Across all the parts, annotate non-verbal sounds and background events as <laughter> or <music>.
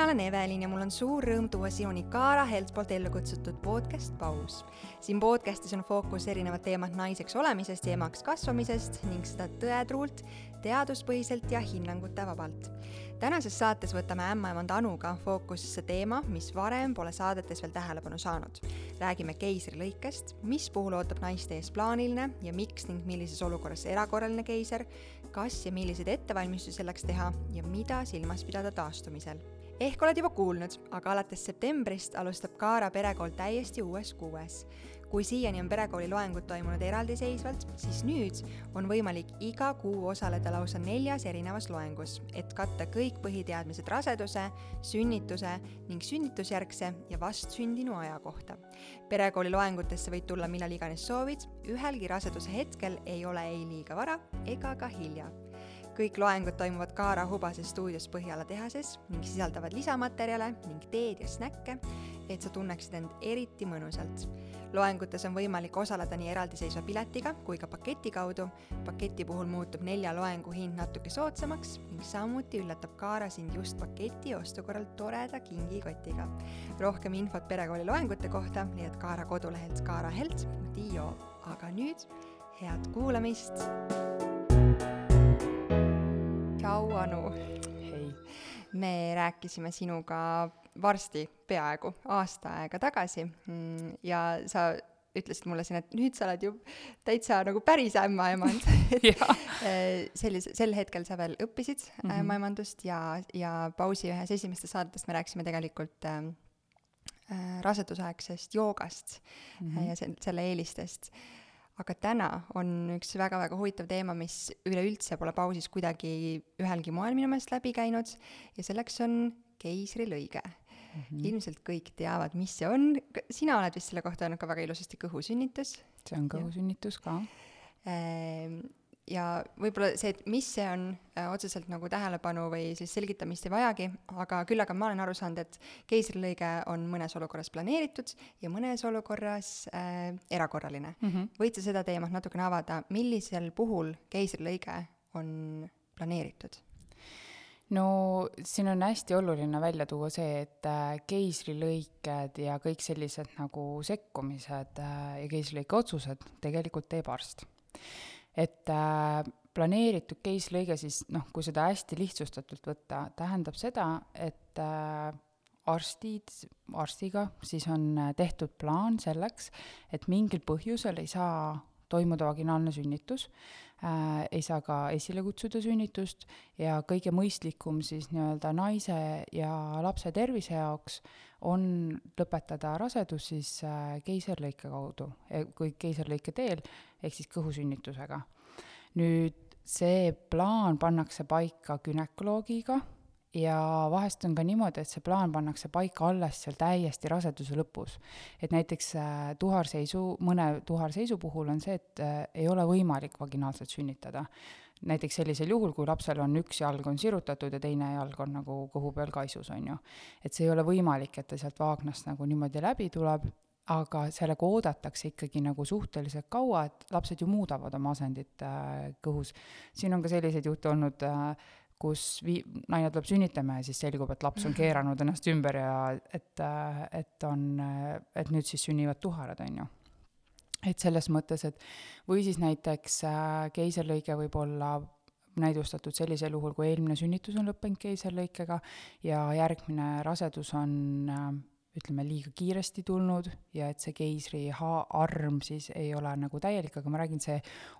mina olen Evelin ja mul on suur rõõm tuua sinuni Kaara Helt poolt ellu kutsutud podcast Paus. siin podcastis on fookus erinevad teemad naiseks olemisest ja emaks kasvamisest ning seda tõetruult, teaduspõhiselt ja hinnangute vabalt. tänases saates võtame ämmaemand Anuga fookusesse teema, mis varem pole saadetes veel tähelepanu saanud. räägime keisrilõikest, mis puhul ootab naiste ees plaaniline ja miks ning millises olukorras erakorraline keiser, kas ja milliseid ettevalmistusi selleks teha ja mida silmas pidada taastumisel. Ehk oled juba kuulnud, aga alates septembrist alustab Kaara perekool täiesti uues kuues. kui siiani on perekooli loengud toimunud eraldiseisvalt, siis nüüd on võimalik iga kuu osaleda lausa neljas erinevas loengus, et katta kõik põhiteadmised raseduse, sünnituse ning sünnitusjärgse ja vastsündinu aja kohta. perekooli loengutesse võid tulla millal iganes soovid, ühelgi raseduse hetkel ei ole ei liiga vara ega ka hilja kõik loengud toimuvad Kaara Hubase stuudios Põhjala tehases ning sisaldavad lisamaterjale ning teed ja snäkke, et sa tunneksid end eriti mõnusalt. loengutes on võimalik osaleda nii eraldiseisva piletiga kui ka paketi kaudu. paketi puhul muutub nelja loengu hind natuke soodsamaks ning samuti üllatab Kaara sind just paketi ostu korral toreda kingikotiga. rohkem infot perekooli loengute kohta leiad Kaara kodulehelt kaarahelt.io, aga nüüd head kuulamist tšau, Anu. hei. me rääkisime sinuga varsti peaaegu aasta aega tagasi mm, ja sa ütlesid mulle siin, et nüüd sa oled ju täitsa nagu päris ämmaemand <laughs> <laughs> sellise, sel hetkel sa veel õppisid mm -hmm. ämmaemandust ja, ja pausi ühes esimestest saadetest me rääkisime tegelikult äh, rasedusaegsest joogast mm -hmm. ja se-, selle eelistest aga täna on üks väga-väga huvitav teema, mis üleüldse pole pausis kuidagi ühelgi moel minu meelest läbi käinud ja selleks on keisrilõige mm. -hmm. ilmselt kõik teavad, mis see on, sina oled vist selle kohta öelnud ka väga ilusasti kõhusünnitus. see on kõhusünnitus ka ehm, ja võib-olla see, et mis see on äh,, otseselt nagu tähelepanu või siis selgitamist ei vajagi, aga küll aga ma olen aru saanud, et keisrilõige on mõnes olukorras planeeritud ja mõnes olukorras äh, erakorraline mm. -hmm. võid sa seda teemat natukene avada, millisel puhul keisrilõige on planeeritud? no siin on hästi oluline välja tuua see, et äh, keisrilõiked ja kõik sellised nagu sekkumised äh, ja keisrilõike otsused tegelikult teeb arst et äh, planeeritud case-lõige siis noh, kui seda hästi lihtsustatult võtta, tähendab seda, et äh, arstid, arstiga siis on äh, tehtud plaan selleks, et mingil põhjusel ei saa toimuda vaginaalne sünnitus äh,, ei saa ka esile kutsuda sünnitust ja kõige mõistlikum siis nii-öelda naise ja lapse tervise jaoks on lõpetada rasedus siis äh, keiserlõike kaudu, kui keiserlõike teel, ehk siis kõhusünnitusega. nüüd see plaan pannakse paika günekoloogiga ja vahest on ka niimoodi, et see plaan pannakse paika alles seal täiesti raseduse lõpus. et näiteks äh, tuharseisu, mõne tuharseisu puhul on see, et äh, ei ole võimalik vaginaalselt sünnitada. näiteks sellisel juhul, kui lapsel on üks jalg on sirutatud ja teine jalg on nagu kõhu peal kaisus, on ju. et see ei ole võimalik, et ta sealt vaagnast nagu niimoodi läbi tuleb, aga sellega oodatakse ikkagi nagu suhteliselt kaua, et lapsed ju muudavad oma asendit äh, kõhus. siin on ka selliseid juhte olnud äh,, kus vii-, naine tuleb sünnitama ja siis selgub, et laps on keeranud ennast ümber ja et, et on, et nüüd siis sünnivad tuharad, on ju. et selles mõttes, et või siis näiteks äh, keiserlõige võib olla näidustatud sellisel juhul, kui eelmine sünnitus on lõppenud keiserlõikega ja järgmine rasedus on äh, ütleme, liiga kiiresti tulnud ja et see keisri ha-, arm siis ei ole nagu täielik, aga ma räägin, see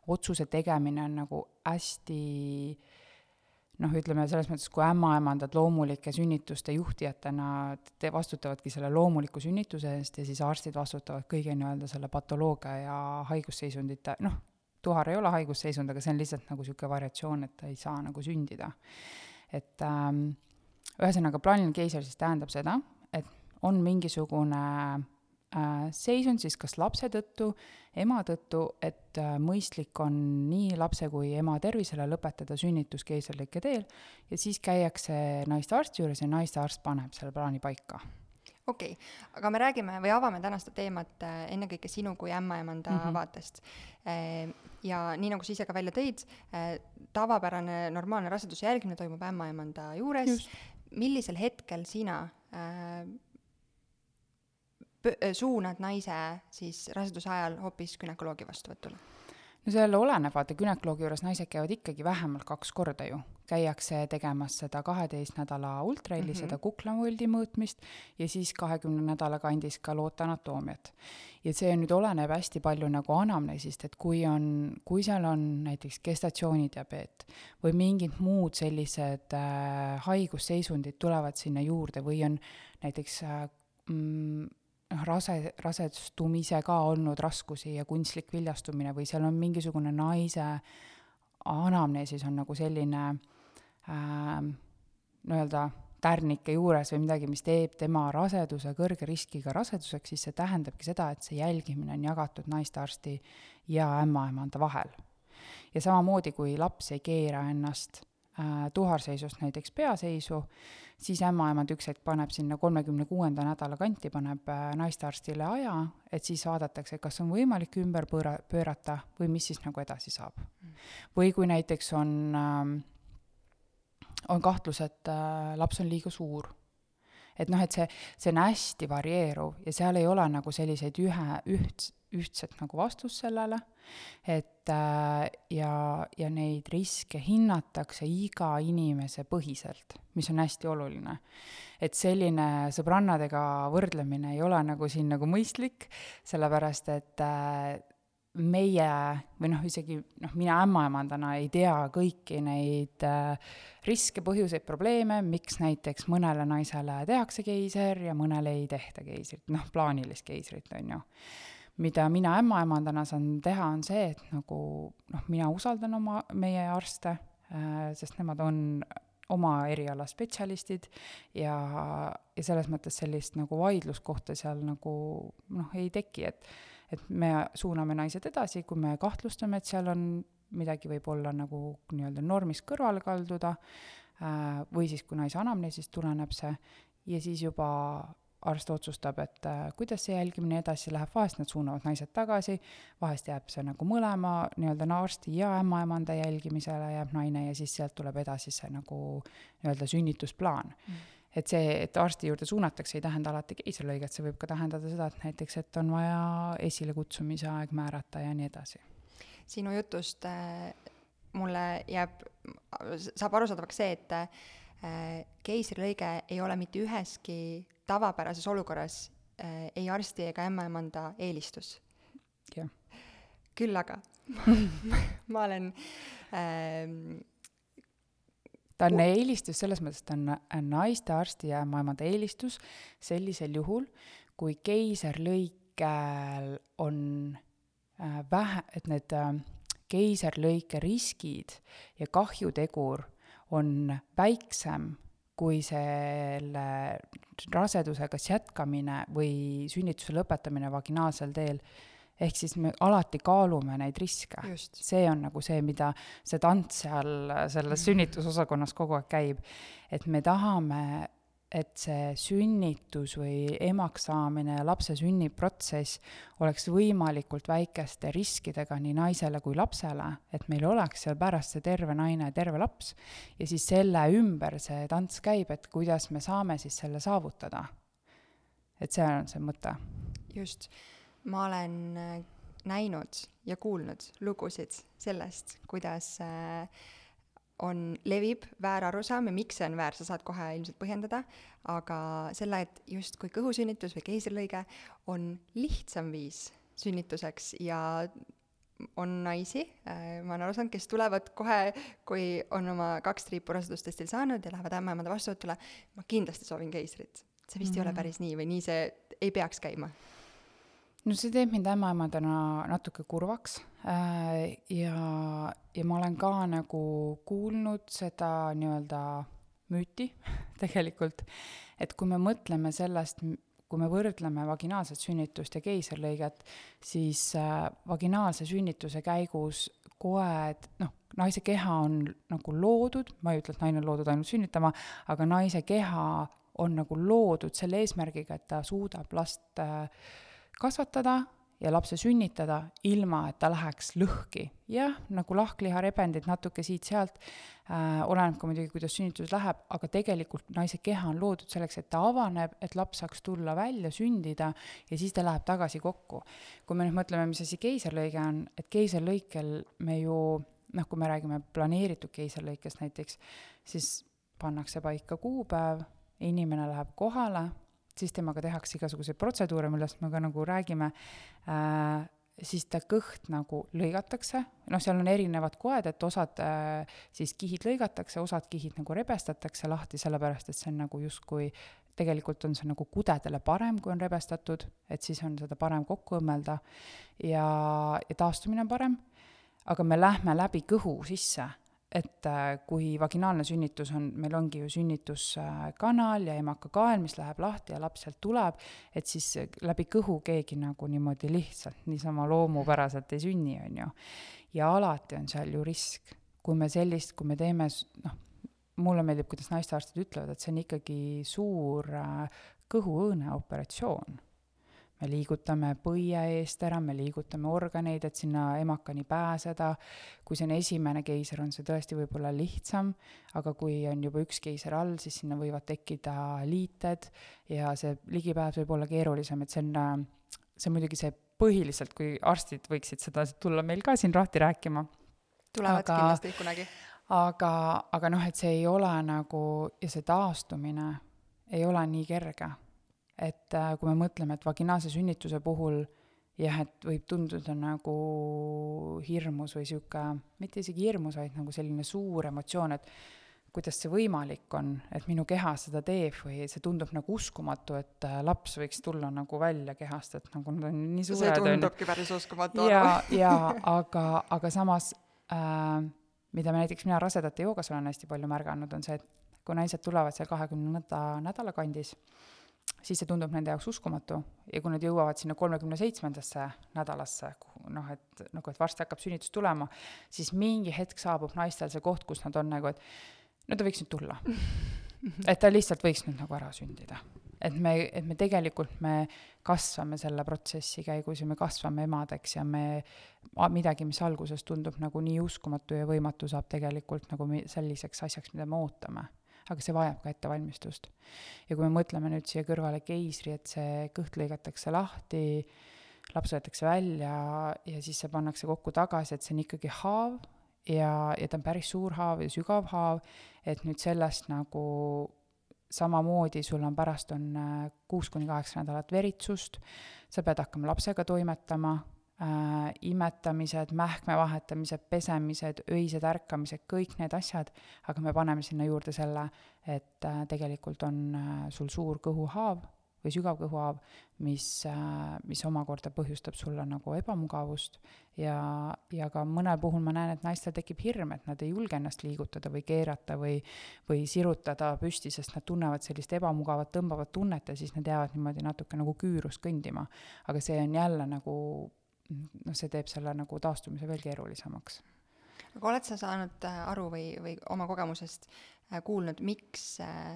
otsuse tegemine on nagu hästi äh, noh, ütleme selles mõttes, kui ämmaemandad loomulike sünnituste juhtijatena, te vastutavadki selle loomuliku sünnituse eest ja siis arstid vastutavad kõige nii-öelda selle patoloogia ja haigusseisundite, noh, tuhar ei ole haigusseisund, aga see on lihtsalt nagu niisugune variatsioon, et ta ei saa nagu sündida. et ähm, ühesõnaga, plaaniline keiser siis tähendab seda, et on mingisugune seisund siis kas lapse tõttu, ema tõttu, et äh, mõistlik on nii lapse kui ema tervisele lõpetada sünnitus keisrilõike teel ja siis käiakse naistearsti juures ja naistearst paneb selle plaani paika okei okay., aga me räägime või avame tänast teemat äh, ennekõike sinu kui ämmaemanda mm -hmm. vaatest. ja nii, nagu sa ise ka välja tõid, tavapärane normaalne raseduse jälgimine toimub ämmaemanda juures, millisel hetkel sina äh, äh, suunad naise siis raseduse ajal hoopis günekoloogi vastuvõtule? no seal oleneb, vaata günekoloogi juures naised käivad ikkagi vähemalt kaks korda ju. käiakse tegemas seda kaheteist nädala ultraheli mm, -hmm. seda kuklamõldi mõõtmist ja siis kahekümne nädala kandis ka loote anatoomiat. ja see nüüd oleneb hästi palju nagu anamneesist, et kui on, kui seal on näiteks gestatsioonidiabeet või mingid muud sellised äh, haigusseisundid tulevad sinna juurde või on näiteks äh, mm, noh, rase, rasestumise ka olnud raskusi ja kunstlik viljastumine või seal on mingisugune naise anamneesis on nagu selline äh, nii-öelda tärnike juures või midagi, mis teeb tema raseduse kõrge riskiga raseduseks, siis see tähendabki seda, et see jälgimine on jagatud naistearsti ja ämmaemanda vahel. ja samamoodi, kui laps ei keera ennast tuharseisust näiteks peaseisu, siis ämmaemand üks hetk paneb sinna kolmekümne kuuenda nädala kanti, paneb äh, naistearstile aja, et siis vaadatakse, kas on võimalik ümber pööra, pöörata või mis siis nagu edasi saab. Või kui näiteks on äh,, on kahtlus, et äh, laps on liiga suur et noh, et see, see on hästi varieeruv ja seal ei ole nagu selliseid ühe, üht, ühtset nagu vastust sellele, et äh, ja, ja neid riske hinnatakse iga inimese põhiselt, mis on hästi oluline. et selline sõbrannadega võrdlemine ei ole nagu siin nagu mõistlik, sellepärast et äh, meie või noh, isegi noh, mina ämmaemandana ei tea kõiki neid äh, riske, põhjuseid, probleeme, miks näiteks mõnele naisele tehakse keiser ja mõnele ei tehta keisrit, noh, plaanilist keisrit, on ju. mida mina ämmaemandana saan teha, on see, et nagu noh, mina usaldan oma, meie arste äh,, sest nemad on oma eriala spetsialistid ja, ja selles mõttes sellist nagu vaidluskohta seal nagu noh, ei teki, et et me suuname naised edasi, kui me kahtlustame, et seal on midagi võib-olla nagu nii-öelda normist kõrvale kalduda, äh, või siis, kui naise anamneesist tuleneb see, ja siis juba arst otsustab, et äh, kuidas see jälgimine edasi läheb, vahest nad suunavad naised tagasi, vahest jääb see nagu mõlema nii-öelda arsti ja ämmaemanda jälgimisele jääb naine ja siis sealt tuleb edasi see nagu nii-öelda sünnitusplaan. Mm et see, et arsti juurde suunatakse, ei tähenda alati keisrilõiget, see võib ka tähendada seda, et näiteks, et on vaja esilekutsumise aeg määrata ja nii edasi. sinu jutust äh, mulle jääb, saab arusaadavaks see, et äh, keisrilõige ei ole mitte üheski tavapärases olukorras äh, ei arsti ega ämmaemanda eelistus. jah. küll aga <laughs> ma olen äh, ta on eelistus selles mõttes, ta on naistearsti ja ämmaemanda eelistus. Sellisel juhul, kui keiserlõikel on äh, vähe, et need äh, keiserlõike riskid ja kahjutegur on väiksem kui selle raseduse kas jätkamine või sünnituse lõpetamine vaginaalsel teel ehk siis me alati kaalume neid riske. see on nagu see, mida see tants seal selles sünnitusosakonnas kogu aeg käib. et me tahame, et see sünnitus või emaks saamine ja lapse sünniprotsess oleks võimalikult väikeste riskidega nii naisele kui lapsele, et meil oleks seal pärast see terve naine, terve laps. ja siis selle ümber see tants käib, et kuidas me saame siis selle saavutada. et see on see mõte. just ma olen äh, näinud ja kuulnud lugusid sellest, kuidas äh, on, levib väärarusaam ja miks see on väär, sa saad kohe ilmselt põhjendada, aga selle, et justkui kõhusünnitus või keisrilõige on lihtsam viis sünnituseks ja on naisi, äh, ma olen aru saanud, kes tulevad kohe, kui on oma kaks triipu rasedustestil saanud ja lähevad ämmaemanda vastuvõtule, ma kindlasti soovin keisrit. see vist mm -hmm. ei ole mhm. päris nii või nii see ei peaks käima no see teeb mind ämmaemandana natuke kurvaks. Äh, ja, ja ma olen ka nagu kuulnud seda nii-öelda müüti <laughs> tegelikult, et kui me mõtleme sellest, kui me võrdleme vaginaalset sünnitust ja keisrilõiget, siis äh, vaginaalse sünnituse käigus koed, noh, naise keha on nagu loodud, ma ei ütle, et naine on loodud ainult sünnitama, aga naise keha on nagu loodud selle eesmärgiga, et ta suudab last äh, kasvatada ja lapse sünnitada, ilma et ta läheks lõhki. jah, nagu lahkliharebendid natuke siit-sealt äh,, oleneb ka muidugi, kuidas sünnitus läheb, aga tegelikult naise keha on loodud selleks, et ta avaneb, et laps saaks tulla välja, sündida ja siis ta läheb tagasi kokku. kui me nüüd mõtleme, mis asi keisrilõige on, et keisrilõikel me ju noh, kui me räägime planeeritud keisrilõikest näiteks, siis pannakse paika kuupäev, inimene läheb kohale, siis temaga tehakse igasuguseid protseduure, millest me ka nagu räägime äh,, siis ta kõht nagu lõigatakse, noh, seal on erinevad koed, et osad äh, siis kihid lõigatakse, osad kihid nagu rebestatakse lahti, sellepärast et see on nagu justkui, tegelikult on see nagu kudedele parem, kui on rebestatud, et siis on seda parem kokku õmmelda. Ja, ja taastumine on parem, aga me lähme läbi kõhu sisse et äh, kui vaginaalne sünnitus on, meil ongi ju sünnituskanal ja emakakael, mis läheb lahti ja laps sealt tuleb, et siis läbi kõhu keegi nagu niimoodi lihtsalt niisama loomupäraselt ei sünni, on ju. ja alati on seal ju risk, kui me sellist, kui me teeme noh, mulle meeldib, kuidas naistearstid ütlevad, et see on ikkagi suur äh, kõhuõõne operatsioon me liigutame põie eest ära, me liigutame organeid, et sinna emakani pääseda. kui see on esimene keiser, on see tõesti võib-olla lihtsam, aga kui on juba üks keiser all, siis sinna võivad tekkida liited ja see ligipääs võib olla keerulisem, et see on, see on muidugi see põhiliselt, kui arstid võiksid seda tulla meil ka siin lahti rääkima. tulevad aga, kindlasti kunagi. aga, aga noh, et see ei ole nagu ja see taastumine ei ole nii kerge et äh, kui me mõtleme, et vaginaalse sünnituse puhul jah, et võib tunduda nagu hirmus või sihuke, mitte isegi hirmus, vaid nagu selline suur emotsioon, et kuidas see võimalik on, et minu keha seda teeb või see tundub nagu uskumatu, et äh, laps võiks tulla nagu välja kehast, et nagu nad on nii suured. see tundubki päris uskumatu. ja, ja aga, aga samas äh, mida me näiteks mina rasedate joogas olen hästi palju märganud, on see, et kui naised tulevad seal kahekümnenda nädala kandis, siis see tundub nende jaoks uskumatu ja kui nad jõuavad sinna kolmekümne seitsmendasse nädalasse, noh, et nagu, et varsti hakkab sünnitus tulema, siis mingi hetk saabub naistel see koht, kus nad on nagu, et no ta võiks nüüd tulla. et ta lihtsalt võiks nüüd nagu ära sündida. et me, et me tegelikult, me kasvame selle protsessi käigus ja me kasvame emadeks ja me, midagi, mis alguses tundub nagu nii uskumatu ja võimatu, saab tegelikult nagu selliseks asjaks, mida me ootame aga see vajab ka ettevalmistust. ja kui me mõtleme nüüd siia kõrvale keisri, et see kõht lõigatakse lahti, laps võetakse välja ja siis see pannakse kokku tagasi, et see on ikkagi haav ja, ja ta on päris suur haav ja sügav haav, et nüüd sellest nagu samamoodi sul on pärast on äh, kuus kuni kaheksa nädalat veritsust, sa pead hakkama lapsega toimetama äh, imetamised, mähkme vahetamised, pesemised, öised ärkamised, kõik need asjad, aga me paneme sinna juurde selle, et äh, tegelikult on äh, sul suur kõhuhaav või sügav kõhuhaav, mis äh,, mis omakorda põhjustab sulle nagu ebamugavust ja, ja ka mõnel puhul ma näen, et naistel tekib hirm, et nad ei julge ennast liigutada või keerata või, või sirutada püsti, sest nad tunnevad sellist ebamugavat tõmbavat tunnet ja siis nad jäävad niimoodi natuke nagu küürust kõndima. aga see on jälle nagu noh, see teeb selle nagu taastumise veel keerulisemaks. aga oled sa saanud äh, aru või, või oma kogemusest äh, kuulnud, miks äh,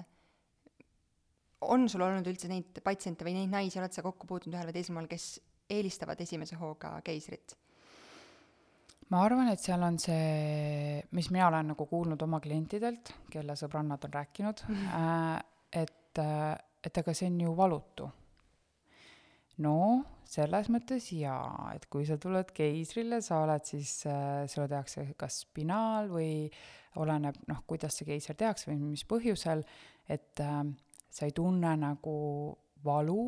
on sul olnud üldse neid patsiente või neid naisi, oled sa kokku puutunud ühel või teisel moel, kes eelistavad esimese hooga keisrit? ma arvan, et seal on see, mis mina olen nagu kuulnud oma klientidelt, kelle sõbrannad on rääkinud mm, -hmm. et, et aga see on ju valutu no selles mõttes jaa, et kui sa tuled keisrile, sa oled siis äh,, sulle tehakse kas spinaal või oleneb noh, kuidas see keiser tehakse või mis põhjusel, et äh, sa ei tunne nagu valu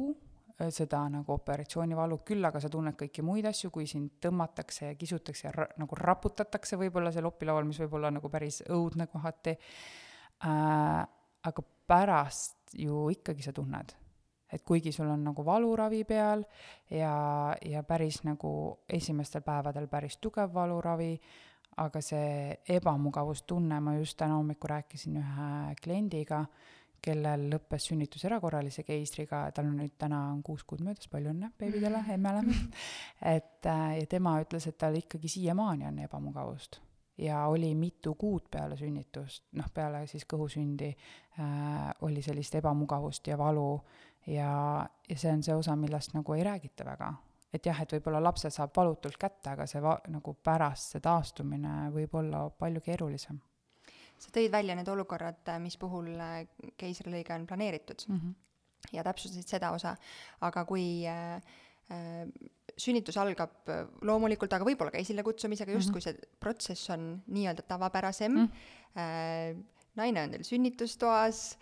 äh,, seda nagu operatsioonivalu, küll aga sa tunned kõiki muid asju, kui sind tõmmatakse ja kisutakse ja ra nagu raputatakse võib-olla seal opilaual, mis võib olla nagu päris õudne kohati äh,, aga pärast ju ikkagi sa tunned et kuigi sul on nagu valuravi peal ja, ja päris nagu esimestel päevadel päris tugev valuravi, aga see ebamugavustunne, ma just täna hommikul rääkisin ühe kliendiga, kellel lõppes sünnitus erakorralise keisriga, tal on nüüd täna on kuus kuud möödas, palju õnne beebidele, <laughs> emmele. et äh, ja tema ütles, et tal ikkagi siiamaani on ebamugavust ja oli mitu kuud peale sünnitust, noh, peale siis kõhusündi äh, oli sellist ebamugavust ja valu ja, ja see on see osa, millest nagu ei räägita väga. et jah, et võib-olla lapse saab valutult kätte, aga see va-, nagu pärast see taastumine võib olla palju keerulisem. sa tõid välja need olukorrad, mis puhul äh, keisrilõige on planeeritud mm -hmm. ja täpsustasid seda osa, aga kui äh, äh, sünnitus algab äh, loomulikult, aga võib-olla ka esilekutsumisega, justkui mm -hmm. see protsess on nii-öelda tavapärasem mm, -hmm. naine on teil sünnitustoas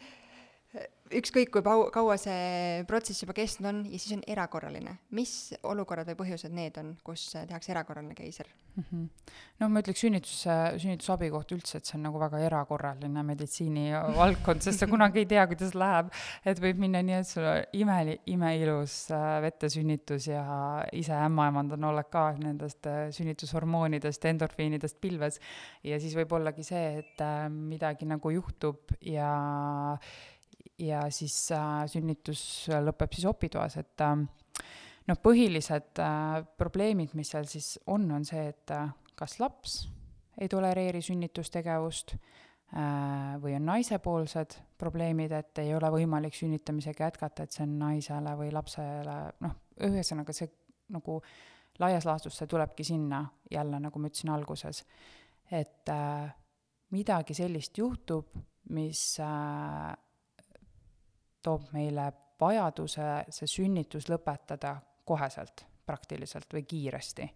ükskõik kui pau-, kaua see protsess juba kestnud on ja siis on erakorraline. mis olukorrad või põhjused need on, kus tehakse erakorraline keiser mm? -hmm. no ma ütleks sünnituse, sünnitusabi kohta üldse, et see on nagu väga erakorraline meditsiinivaldkond, sest sa kunagi ei tea, kuidas läheb. et võib minna nii, et sul on ime, imeilus äh, vettesünnitus ja ise ämmaemand on oled ka nendest äh, sünnitushormoonidest, endorfiinidest pilves. ja siis võib ollagi see, et äh, midagi nagu juhtub ja ja siis äh, sünnitus lõpeb siis opitoas, et äh, noh, põhilised äh, probleemid, mis seal siis on, on see, et äh, kas laps ei tolereeri sünnitustegevust äh, või on naisepoolsed probleemid, et ei ole võimalik sünnitamisega jätkata, et see on naisele või lapsele, noh, ühesõnaga see nagu laias laastus see tulebki sinna jälle, nagu ma ütlesin alguses, et äh, midagi sellist juhtub, mis äh, toob meile vajaduse see sünnitus lõpetada koheselt praktiliselt või kiiresti.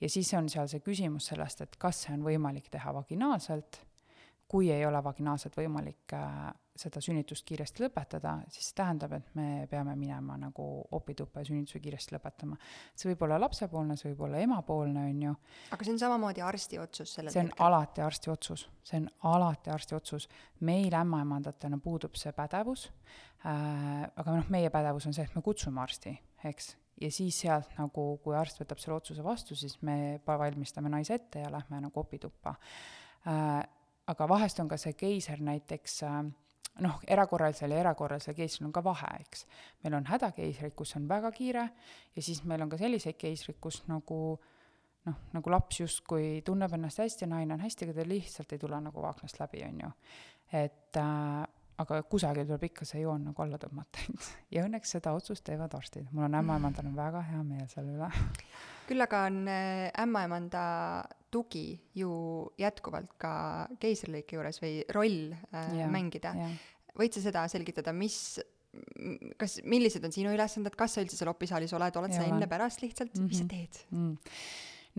ja siis on seal see küsimus sellest, et kas see on võimalik teha vaginaalselt, kui ei ole vaginaalselt võimalik äh, seda sünnitust kiiresti lõpetada, siis see tähendab, et me peame minema nagu opituppa ja sünnituse kiiresti lõpetama. see võib olla lapsepoolne, see võib olla emapoolne, on ju. aga see on samamoodi arsti otsus sellel see on hetkel. alati arsti otsus, see on alati arsti otsus. meil ämmaemandatena puudub see pädevus äh,, aga noh, meie pädevus on see, et me kutsume arsti, eks, ja siis sealt nagu, kui arst võtab selle otsuse vastu, siis me valmistame naise ette ja lähme nagu opituppa äh,. Aga vahest on ka see keiser näiteks äh, noh, erakorralisel ja erakorralisel keisril on ka vahe, eks. meil on hädakeisrid, kus on väga kiire ja siis meil on ka selliseid keisrid, kus nagu noh, nagu laps justkui tunneb ennast hästi, naine on hästi, aga ta lihtsalt ei tule nagu vaaknast läbi, on ju. et äh, aga kusagil tuleb ikka see joon nagu alla tõmmata, et <laughs> ja õnneks seda otsust teevad arstid. mul on ämmaemandal on väga hea meel selle üle. küll aga on äh, ämmaemanda tugi ju jätkuvalt ka keisrilõike juures või roll äh, ja, mängida. võid sa seda selgitada, mis kas, millised on sinu ülesanded, kas sa üldse seal opisaalis oled, oled sa enne-pärast lihtsalt mm, -hmm. mis sa mhm. teed mm.?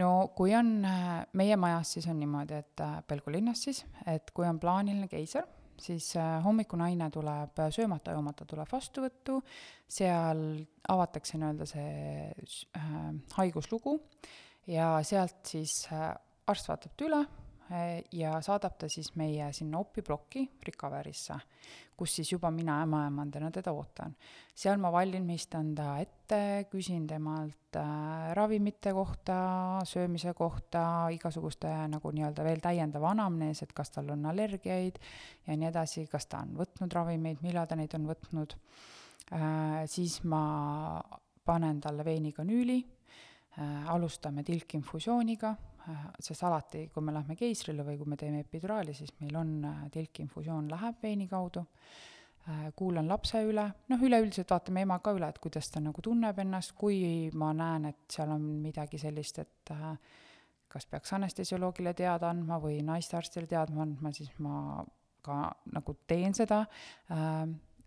no kui on, äh, meie majas siis on niimoodi, et Pelgu linnas siis, et kui on plaaniline keiser, siis äh, hommikunaine tuleb söömata, joomata tuleb vastuvõttu, seal avatakse nii-öelda see äh, haiguslugu ja sealt siis äh, arst vaatab ta üle äh, ja saadab ta siis meie sinna opiplokki Rikaverisse, kus siis juba mina ämmaemandana teda ootan. seal ma valmistan ta ette, küsin temalt äh, ravimite kohta, söömise kohta, igasuguste nagu nii-öelda veel täiendav anamnees, et kas tal on allergiaid ja nii edasi, kas ta on võtnud ravimeid, millal ta neid on võtnud siis ma panen talle veenikanüüli äh,, alustame tilkinfusiooniga. Äh, sest alati, kui me lähme keisrile või kui me teeme epiduraali, siis meil on äh, tilkinfusioon läheb veini kaudu, äh, kuulan lapse üle, noh, üleüldiselt vaatame ema ka üle, et kuidas ta nagu tunneb ennast, kui ma näen, et seal on midagi sellist, et kas peaks anestesioloogile teada andma või naistearstile teada andma, siis ma ka nagu teen seda.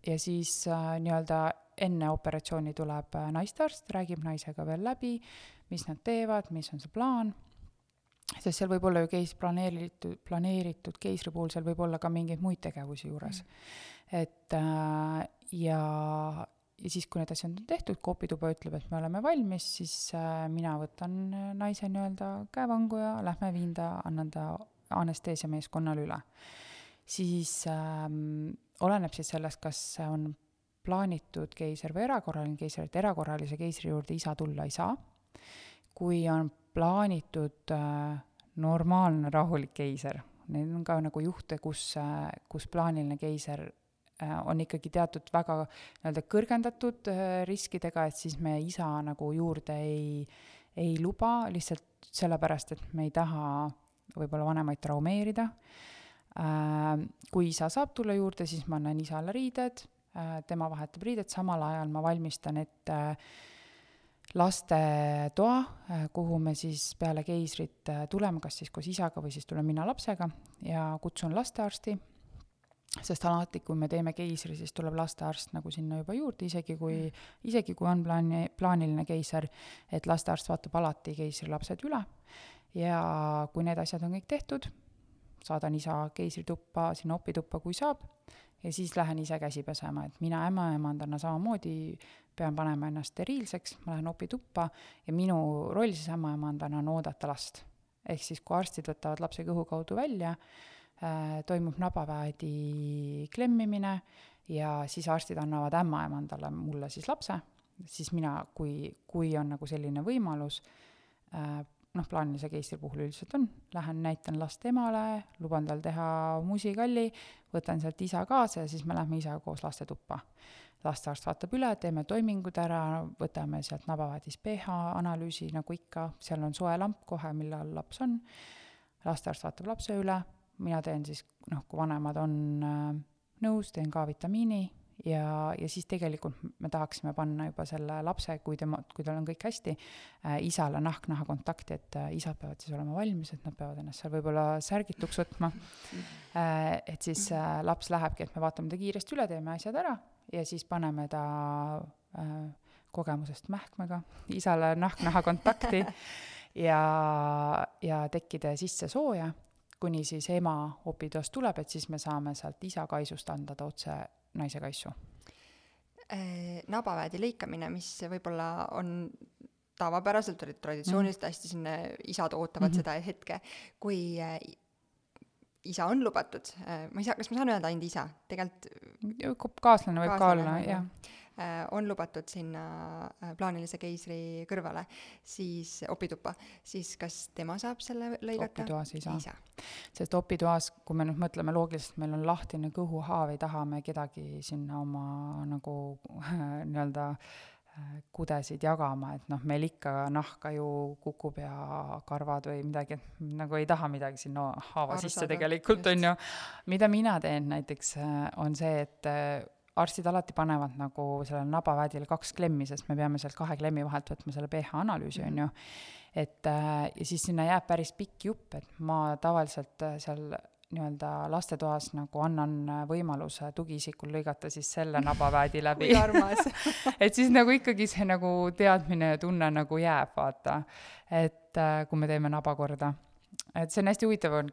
Ja siis nii-öelda enne operatsiooni tuleb naistearst, räägib naisega veel läbi, mis nad teevad, mis on see plaan sest seal võib olla ju keis planeeritud, planeeritud keisri puhul, seal võib olla ka mingeid muid tegevusi juures mm.. et äh, ja, ja siis, kui need asjad on tehtud, kui opituba ütleb, et me oleme valmis, siis äh, mina võtan naise nii-öelda käevangu ja lähme viin ta, annan ta anesteesiameeskonnale üle. siis äh, oleneb siis sellest, kas on plaanitud keiser või erakorraline keiser, et erakorralise keisri juurde isa tulla ei saa. Kui on plaanitud äh, normaalne rahulik keiser. Neid on ka nagu juhte, kus, äh, kus plaaniline keiser äh, on ikkagi teatud väga nii-öelda kõrgendatud riskidega, et siis me isa nagu juurde ei, ei luba lihtsalt sellepärast, et me ei taha võib-olla vanemaid traumeerida. Kui isa saab tulla juurde, siis ma annan isale riided, tema vahetab riided, samal ajal ma valmistan ette lastetoa, kuhu me siis peale keisrit tuleme, kas siis koos isaga või siis tulen mina lapsega ja kutsun lastearsti. Sest alati, kui me teeme keisri, siis tuleb lastearst nagu sinna juba juurde, isegi kui, isegi kui on plaani, plaaniline keiser, et lastearst vaatab alati keisrilapsed üle. Ja kui need asjad on kõik tehtud, saadan isa keisrituppa, sinna opituppa, kui saab, ja siis lähen ise käsi pesema, et mina ämmaemandana samamoodi pean panema ennast steriilseks, ma lähen opituppa ja minu roll siis ämmaemandana on oodata last. ehk siis, kui arstid võtavad lapse kõhu kaudu välja, Äh, toimub nabaväedi klemmimine ja siis arstid annavad ämmaemandale mulle siis lapse, siis mina, kui, kui on nagu selline võimalus, äh, noh, plaanilise keisri puhul üldiselt on, lähen näitan last emale, luban tal teha musikalli, võtan sealt isa kaasa ja siis me lähme isaga koos lastetuppa. Lastearst vaatab üle, teeme toimingud ära, võtame sealt nabaväedis pH analüüsi, nagu ikka, seal on soe lamp kohe, millal laps on, lastearst vaatab lapse üle mina teen siis, noh, kui vanemad on äh, nõus, teen ka-vitamiini ja, ja siis tegelikult me tahaksime panna juba selle lapse, kui tema, kui tal on kõik hästi äh,, isale nahk-naha kontakti, et äh, isad peavad siis olema valmis, et nad peavad ennast seal võib-olla särgituks võtma <laughs> äh,. et siis äh, laps lähebki, et me vaatame ta kiiresti üle, teeme asjad ära ja siis paneme ta äh, kogemusest mähkmega isale nahk-naha kontakti <laughs> ja, ja tekkide sisse sooja kuni siis ema opitoast tuleb, et siis me saame sealt isa kaisust anda ta otse naise kaisu. Äh, nabaväedi lõikamine, mis võib-olla on tavapäraselt või traditsiooniliselt mm. hästi sinna, isad ootavad mm -hmm. seda hetke, kui äh, isa on lubatud, äh, ma ei saa, kas ma saan öelda ainult isa, tegelikult kaaslane võib kaaslane, ka olla, jah. Äh, on lubatud sinna äh, plaanilise keisri kõrvale, siis opituppa, siis kas tema saab selle lõigata? opitoas ei saa. sest opitoas, kui me nüüd mõtleme loogiliselt, meil on lahtine kõhuhaav, ei taha me kedagi sinna oma nagu <laughs> nii-öelda äh, kudesid jagama, et noh, meil ikka nahka ju kukub ja karvad või midagi, et nagu ei taha midagi sinna haava Aru sisse tegelikult, on ju. mida mina teen näiteks, on see, et arstid alati panevad nagu sellele nabaväedile kaks klemmi, sest me peame sealt kahe klemmi vahelt võtma selle pH analüüsi, on ju. et äh, ja siis sinna jääb päris pikk jupp, et ma tavaliselt äh, seal nii-öelda lastetoas nagu annan äh, võimaluse tugiisikul lõigata siis selle <laughs> nabaväedi läbi <laughs> et siis nagu ikkagi see nagu teadmine ja tunne nagu jääb, vaata. et kui me teeme naba korda. et see on hästi huvitav, on,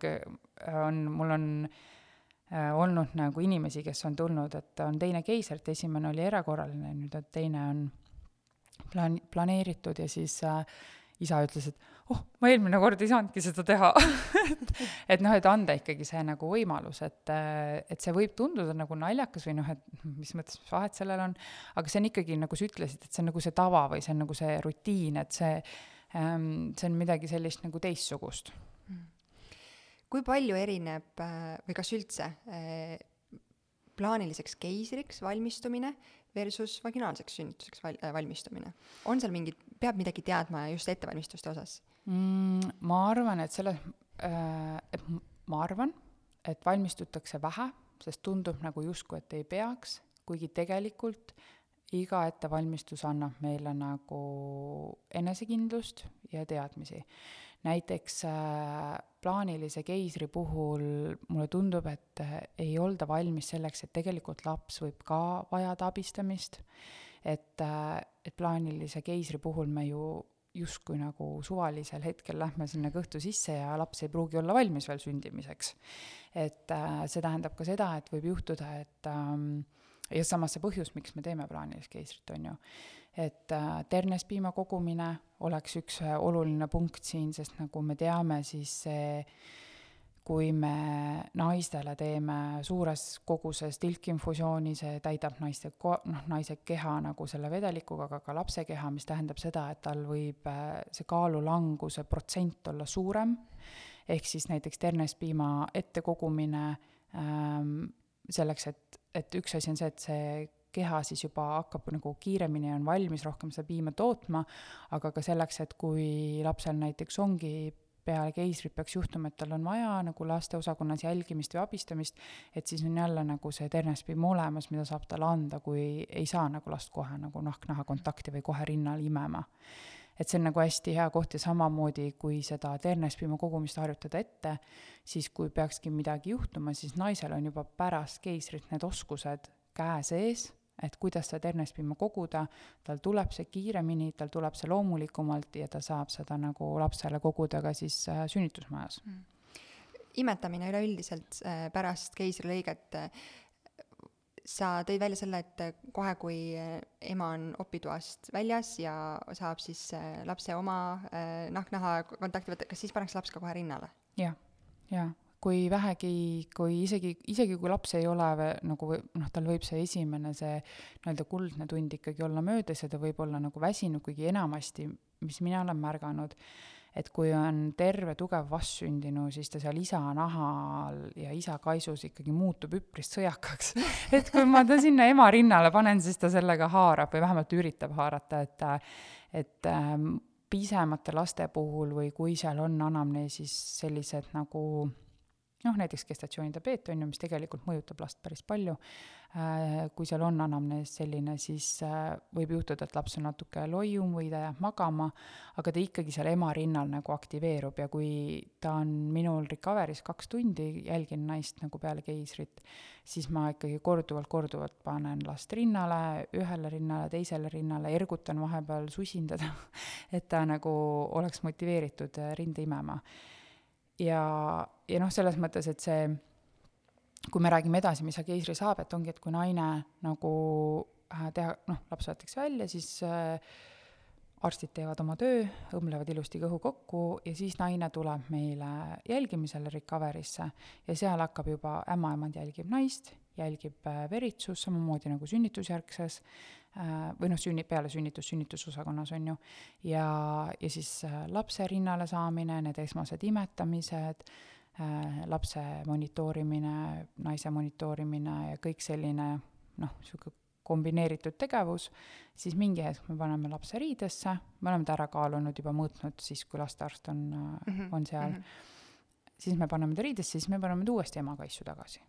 on, mul on äh, Äh, olnud nagu inimesi, kes on tulnud, et on teine keiser, et esimene oli erakorraline, nüüd teine on plaan-, planeeritud ja siis äh, isa ütles, et oh, ma eelmine kord ei saanudki seda teha. Et, et noh, et anda ikkagi see nagu võimalus, et, et see võib tunduda nagu naljakas või noh, et mis mõttes, vahet sellel on, aga see on ikkagi, nagu sa ütlesid, et see on nagu see tava või see on nagu see rutiin, et see ähm,, see on midagi sellist nagu teistsugust. Kui palju erineb äh, või kas üldse äh, plaaniliseks keisriks valmistumine versus vaginaalseks sünnituseks val-, äh, valmistumine? on seal mingid, peab midagi teadma just ettevalmistuste osas mm,? ma arvan, et selles äh,, et ma arvan, et valmistutakse vähe, sest tundub nagu justkui, et ei peaks, kuigi tegelikult iga ettevalmistus annab meile nagu enesekindlust ja teadmisi näiteks äh, plaanilise keisri puhul mulle tundub, et äh, ei olda valmis selleks, et tegelikult laps võib ka vajada abistamist, et, äh, et plaanilise keisri puhul me ju justkui nagu suvalisel hetkel lähme sinna kõhtu sisse ja laps ei pruugi olla valmis veel sündimiseks. et see tähendab ka seda, et võib juhtuda, et ähm, ja samas see põhjus, miks me teeme plaanilist keisrit, on ju, et äh, ternespiima kogumine oleks üks äh, oluline punkt siin, sest nagu me teame, siis see kui me naistele teeme suures koguses tilkinfusiooni, see täidab naiste ko-, noh, naise keha nagu selle vedelikuga, aga ka lapse keha, mis tähendab seda, et tal võib äh, see kaalulanguse protsent olla suurem, ehk siis näiteks ternespiima ettekogumine ähm, selleks, et, et üks asi on see, et see keha siis juba hakkab nagu kiiremini on valmis rohkem seda piima tootma, aga ka selleks, et kui lapsel näiteks ongi peale keisrit peaks juhtuma, et tal on vaja nagu lasteosakonnas jälgimist või abistamist, et siis on jälle nagu see ternespiim olemas, mida saab talle anda, kui ei saa nagu last kohe nagu nahk-naha kontakti või kohe rinnal imema. Et see on nagu hästi hea koht ja samamoodi, kui seda ternespiima kogumist harjutada ette, siis kui peakski midagi juhtuma, siis naisel on juba pärast keisrit need oskused käe sees et kuidas seda ternespiima koguda, tal tuleb see kiiremini, tal tuleb see loomulikumalt ja ta saab seda nagu lapsele koguda ka siis äh, sünnitusmajas. Mm.. imetamine üleüldiselt äh, pärast keisrilõiget äh,, sa tõid välja selle, et kohe, kui ema on opitoast väljas ja saab siis äh, lapse oma äh, nahk-naha kontakti võtta, kas siis pannakse laps ka kohe rinnale? jah, jaa kui vähegi, kui isegi, isegi kui laps ei ole nagu noh, tal võib see esimene, see nii-öelda kuldne tund ikkagi olla möödas ja ta võib olla nagu väsinud, kuigi enamasti, mis mina olen märganud, et kui on terve tugev vastsündinu, siis ta seal isa nahal ja isa kaisus ikkagi muutub üpris sõjakaks. <laughs> et kui ma ta sinna ema rinnale panen, siis ta sellega haarab või vähemalt üritab haarata, et, et ähm, pisemate laste puhul või kui seal on anamneesis sellised nagu noh, näiteks gestatsioonidiabeet on ju, mis tegelikult mõjutab last päris palju, äh, kui seal on anamnees selline, siis äh, võib juhtuda, et laps on natuke loium või ta jääb magama, aga ta ikkagi seal ema rinnal nagu aktiveerub ja kui ta on minul recovery's kaks tundi, jälgin naist nagu peale keisrit, siis ma ikkagi korduvalt, korduvalt panen last rinnale, ühele rinnale, teisele rinnale, ergutan vahepeal, susin teda, <laughs> et ta nagu oleks motiveeritud äh, rinde imema ja, ja noh, selles mõttes, et see, kui me räägime edasi, mis see keisri saab, et ongi, et kui naine nagu äh, teha, noh, laps võetakse välja, siis äh, arstid teevad oma töö, õmblevad ilusti kõhu kokku ja siis naine tuleb meile jälgimisele recovery'sse ja seal hakkab juba ämmaemand jälgib naist, jälgib äh, veritsus samamoodi nagu sünnitusjärgses Äh, või noh, sünni, peale sünnitust sünnitusosakonnas, on ju, ja, ja siis äh, lapse rinnale saamine, need esmased imetamised, lapse monitoorimine, naise monitoorimine ja kõik selline noh, niisugune kombineeritud tegevus, siis mingi hetk me paneme lapse riidesse, me oleme ta ära kaalunud, juba mõõtnud siis, kui lastearst on mm, -hmm. on seal mm, -hmm. siis me paneme ta riidesse, siis me paneme ta uuesti ema kaisu tagasi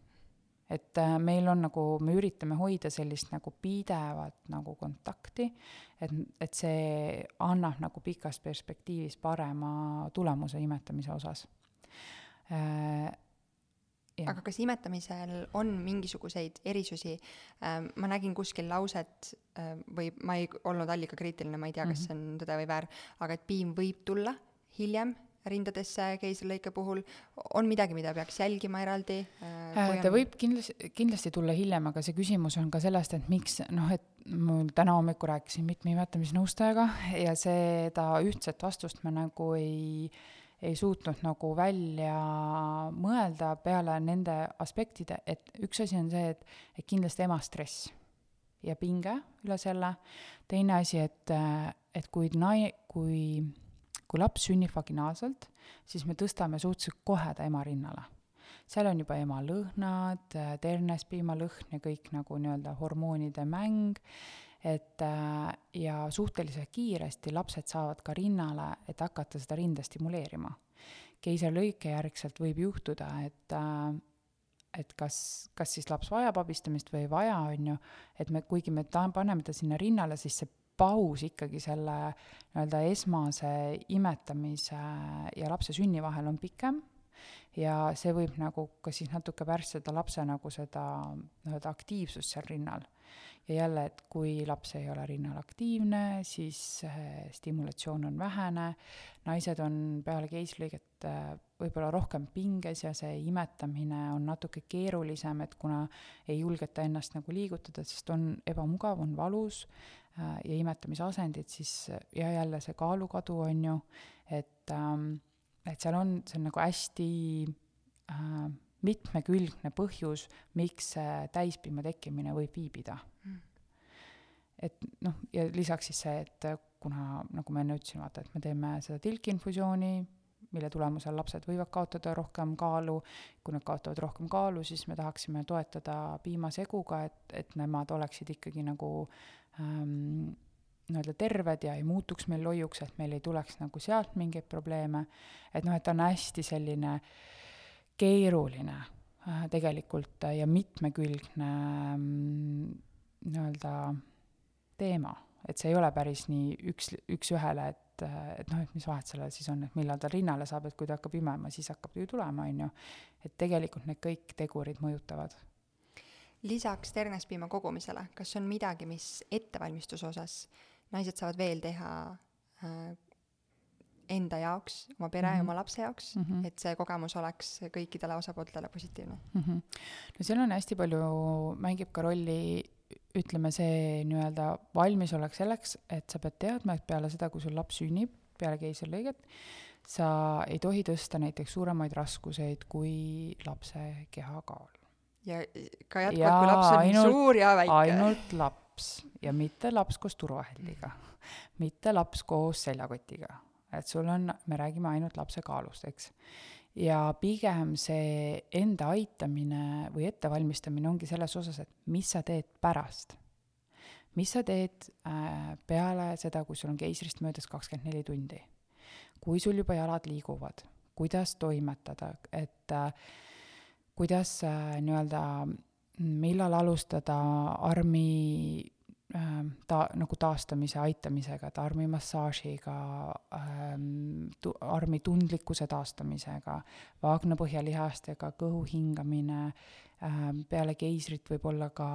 et äh, meil on nagu, me üritame hoida sellist nagu pidevat nagu kontakti, et, et see annab nagu pikas perspektiivis parema tulemuse imetamise osas äh,. Ja. aga kas imetamisel on mingisuguseid erisusi äh,? ma nägin kuskil lauset äh, või ma ei olnud allikakriitiline, ma ei tea, kas mhm. see on tõde või väär, aga et piim võib tulla hiljem rindadesse keisrilõike puhul, on midagi, mida peaks jälgima eraldi äh,? äh ta on... võib kindlasti, kindlasti tulla hiljem, aga see küsimus on ka sellest, et miks noh, et mul täna hommikul rääkisin mitme imetamisnõustajaga ja seda ühtset vastust me nagu ei, ei suutnud nagu välja mõelda peale nende aspektide, et üks asi on see, et, et kindlasti ema stress ja pinge üle selle, teine asi, et, et kui nai-, kui kui laps sünnib vaginaalselt, siis me tõstame suhteliselt kohe ta ema rinnale. seal on juba ema lõhnad, ternespiimalõhn ja kõik nagu nii-öelda hormoonide mäng, et äh, ja suhteliselt kiiresti lapsed saavad ka rinnale, et hakata seda rinda stimuleerima. keisrilõike järgselt võib juhtuda, et äh, et kas, kas siis laps vajab abistamist või ei vaja, on ju, et me, kuigi me ta-, paneme ta sinna rinnale, siis see paus ikkagi selle nii-öelda esmase imetamise ja lapse sünni vahel on pikem ja see võib nagu ka siis natuke pärssida lapse nagu seda nii-öelda aktiivsust seal rinnal. ja jälle, et kui laps ei ole rinnal aktiivne, siis stimulatsioon on vähene, naised on peale keisrilõiget äh, võib-olla rohkem pinges ja see imetamine on natuke keerulisem, et kuna ei julgeta ennast nagu liigutada, sest on ebamugav, on valus, ja imetamisasendid, siis ja jälle see kaalukadu on ju, et ähm, et seal on, see on nagu hästi äh, mitmekülgne põhjus, miks see täispiima tekkimine võib viibida. Mm.. et noh, ja lisaks siis see, et kuna, nagu ma enne ütlesin, vaata, et me teeme seda tilkinfusiooni, mille tulemusel lapsed võivad kaotada rohkem kaalu, kui nad kaotavad rohkem kaalu, siis me tahaksime toetada piimaseguga, et, et nemad oleksid ikkagi nagu äh, ähm, nii-öelda terved ja ei muutuks meil loiuks, et meil ei tuleks nagu sealt mingeid probleeme, et noh, et ta on hästi selline keeruline äh, tegelikult ja mitmekülgne mm, nii-öelda teema, et see ei ole päris nii üks, üks-ühele, et, et noh, et mis vahet sellel siis on, et millal ta rinnale saab, et kui ta hakkab imema, siis hakkab ju tulema, on ju. et tegelikult need kõik tegurid mõjutavad. Lisaks ternespiima kogumisele, kas on midagi, mis ettevalmistuse osas naised saavad veel teha äh, enda jaoks, oma pere mm, -hmm. oma lapse jaoks mm, -hmm. et see kogemus oleks kõikidele osapooltele positiivne mm? -hmm. no seal on hästi palju, mängib ka rolli ütleme, see nii-öelda valmisolek selleks, et sa pead teadma, et peale seda, kui sul laps sünnib, peale keisrilõiget, sa ei tohi tõsta näiteks suuremaid raskuseid kui lapse kehakaal. Ja ka jätkuvalt, kui laps on ainult, suur ja väike. ainult laps ja mitte laps koos turvahälliga, mitte laps koos seljakotiga, et sul on, me räägime ainult lapse kaalust, eks ja pigem see enda aitamine või ettevalmistamine ongi selles osas, et mis sa teed pärast. mis sa teed äh, peale seda, kui sul on keisrist möödas kakskümmend neli tundi. kui sul juba jalad liiguvad, kuidas toimetada, et äh, kuidas äh, nii-öelda, millal alustada armi Ähm, ta nagu taastamise aitamisega, et armimassaažiga ähm,, tu-, armi tundlikkuse taastamisega, vaagnapõhjalihastega, kõhu hingamine ähm,, peale keisrit võib olla ka,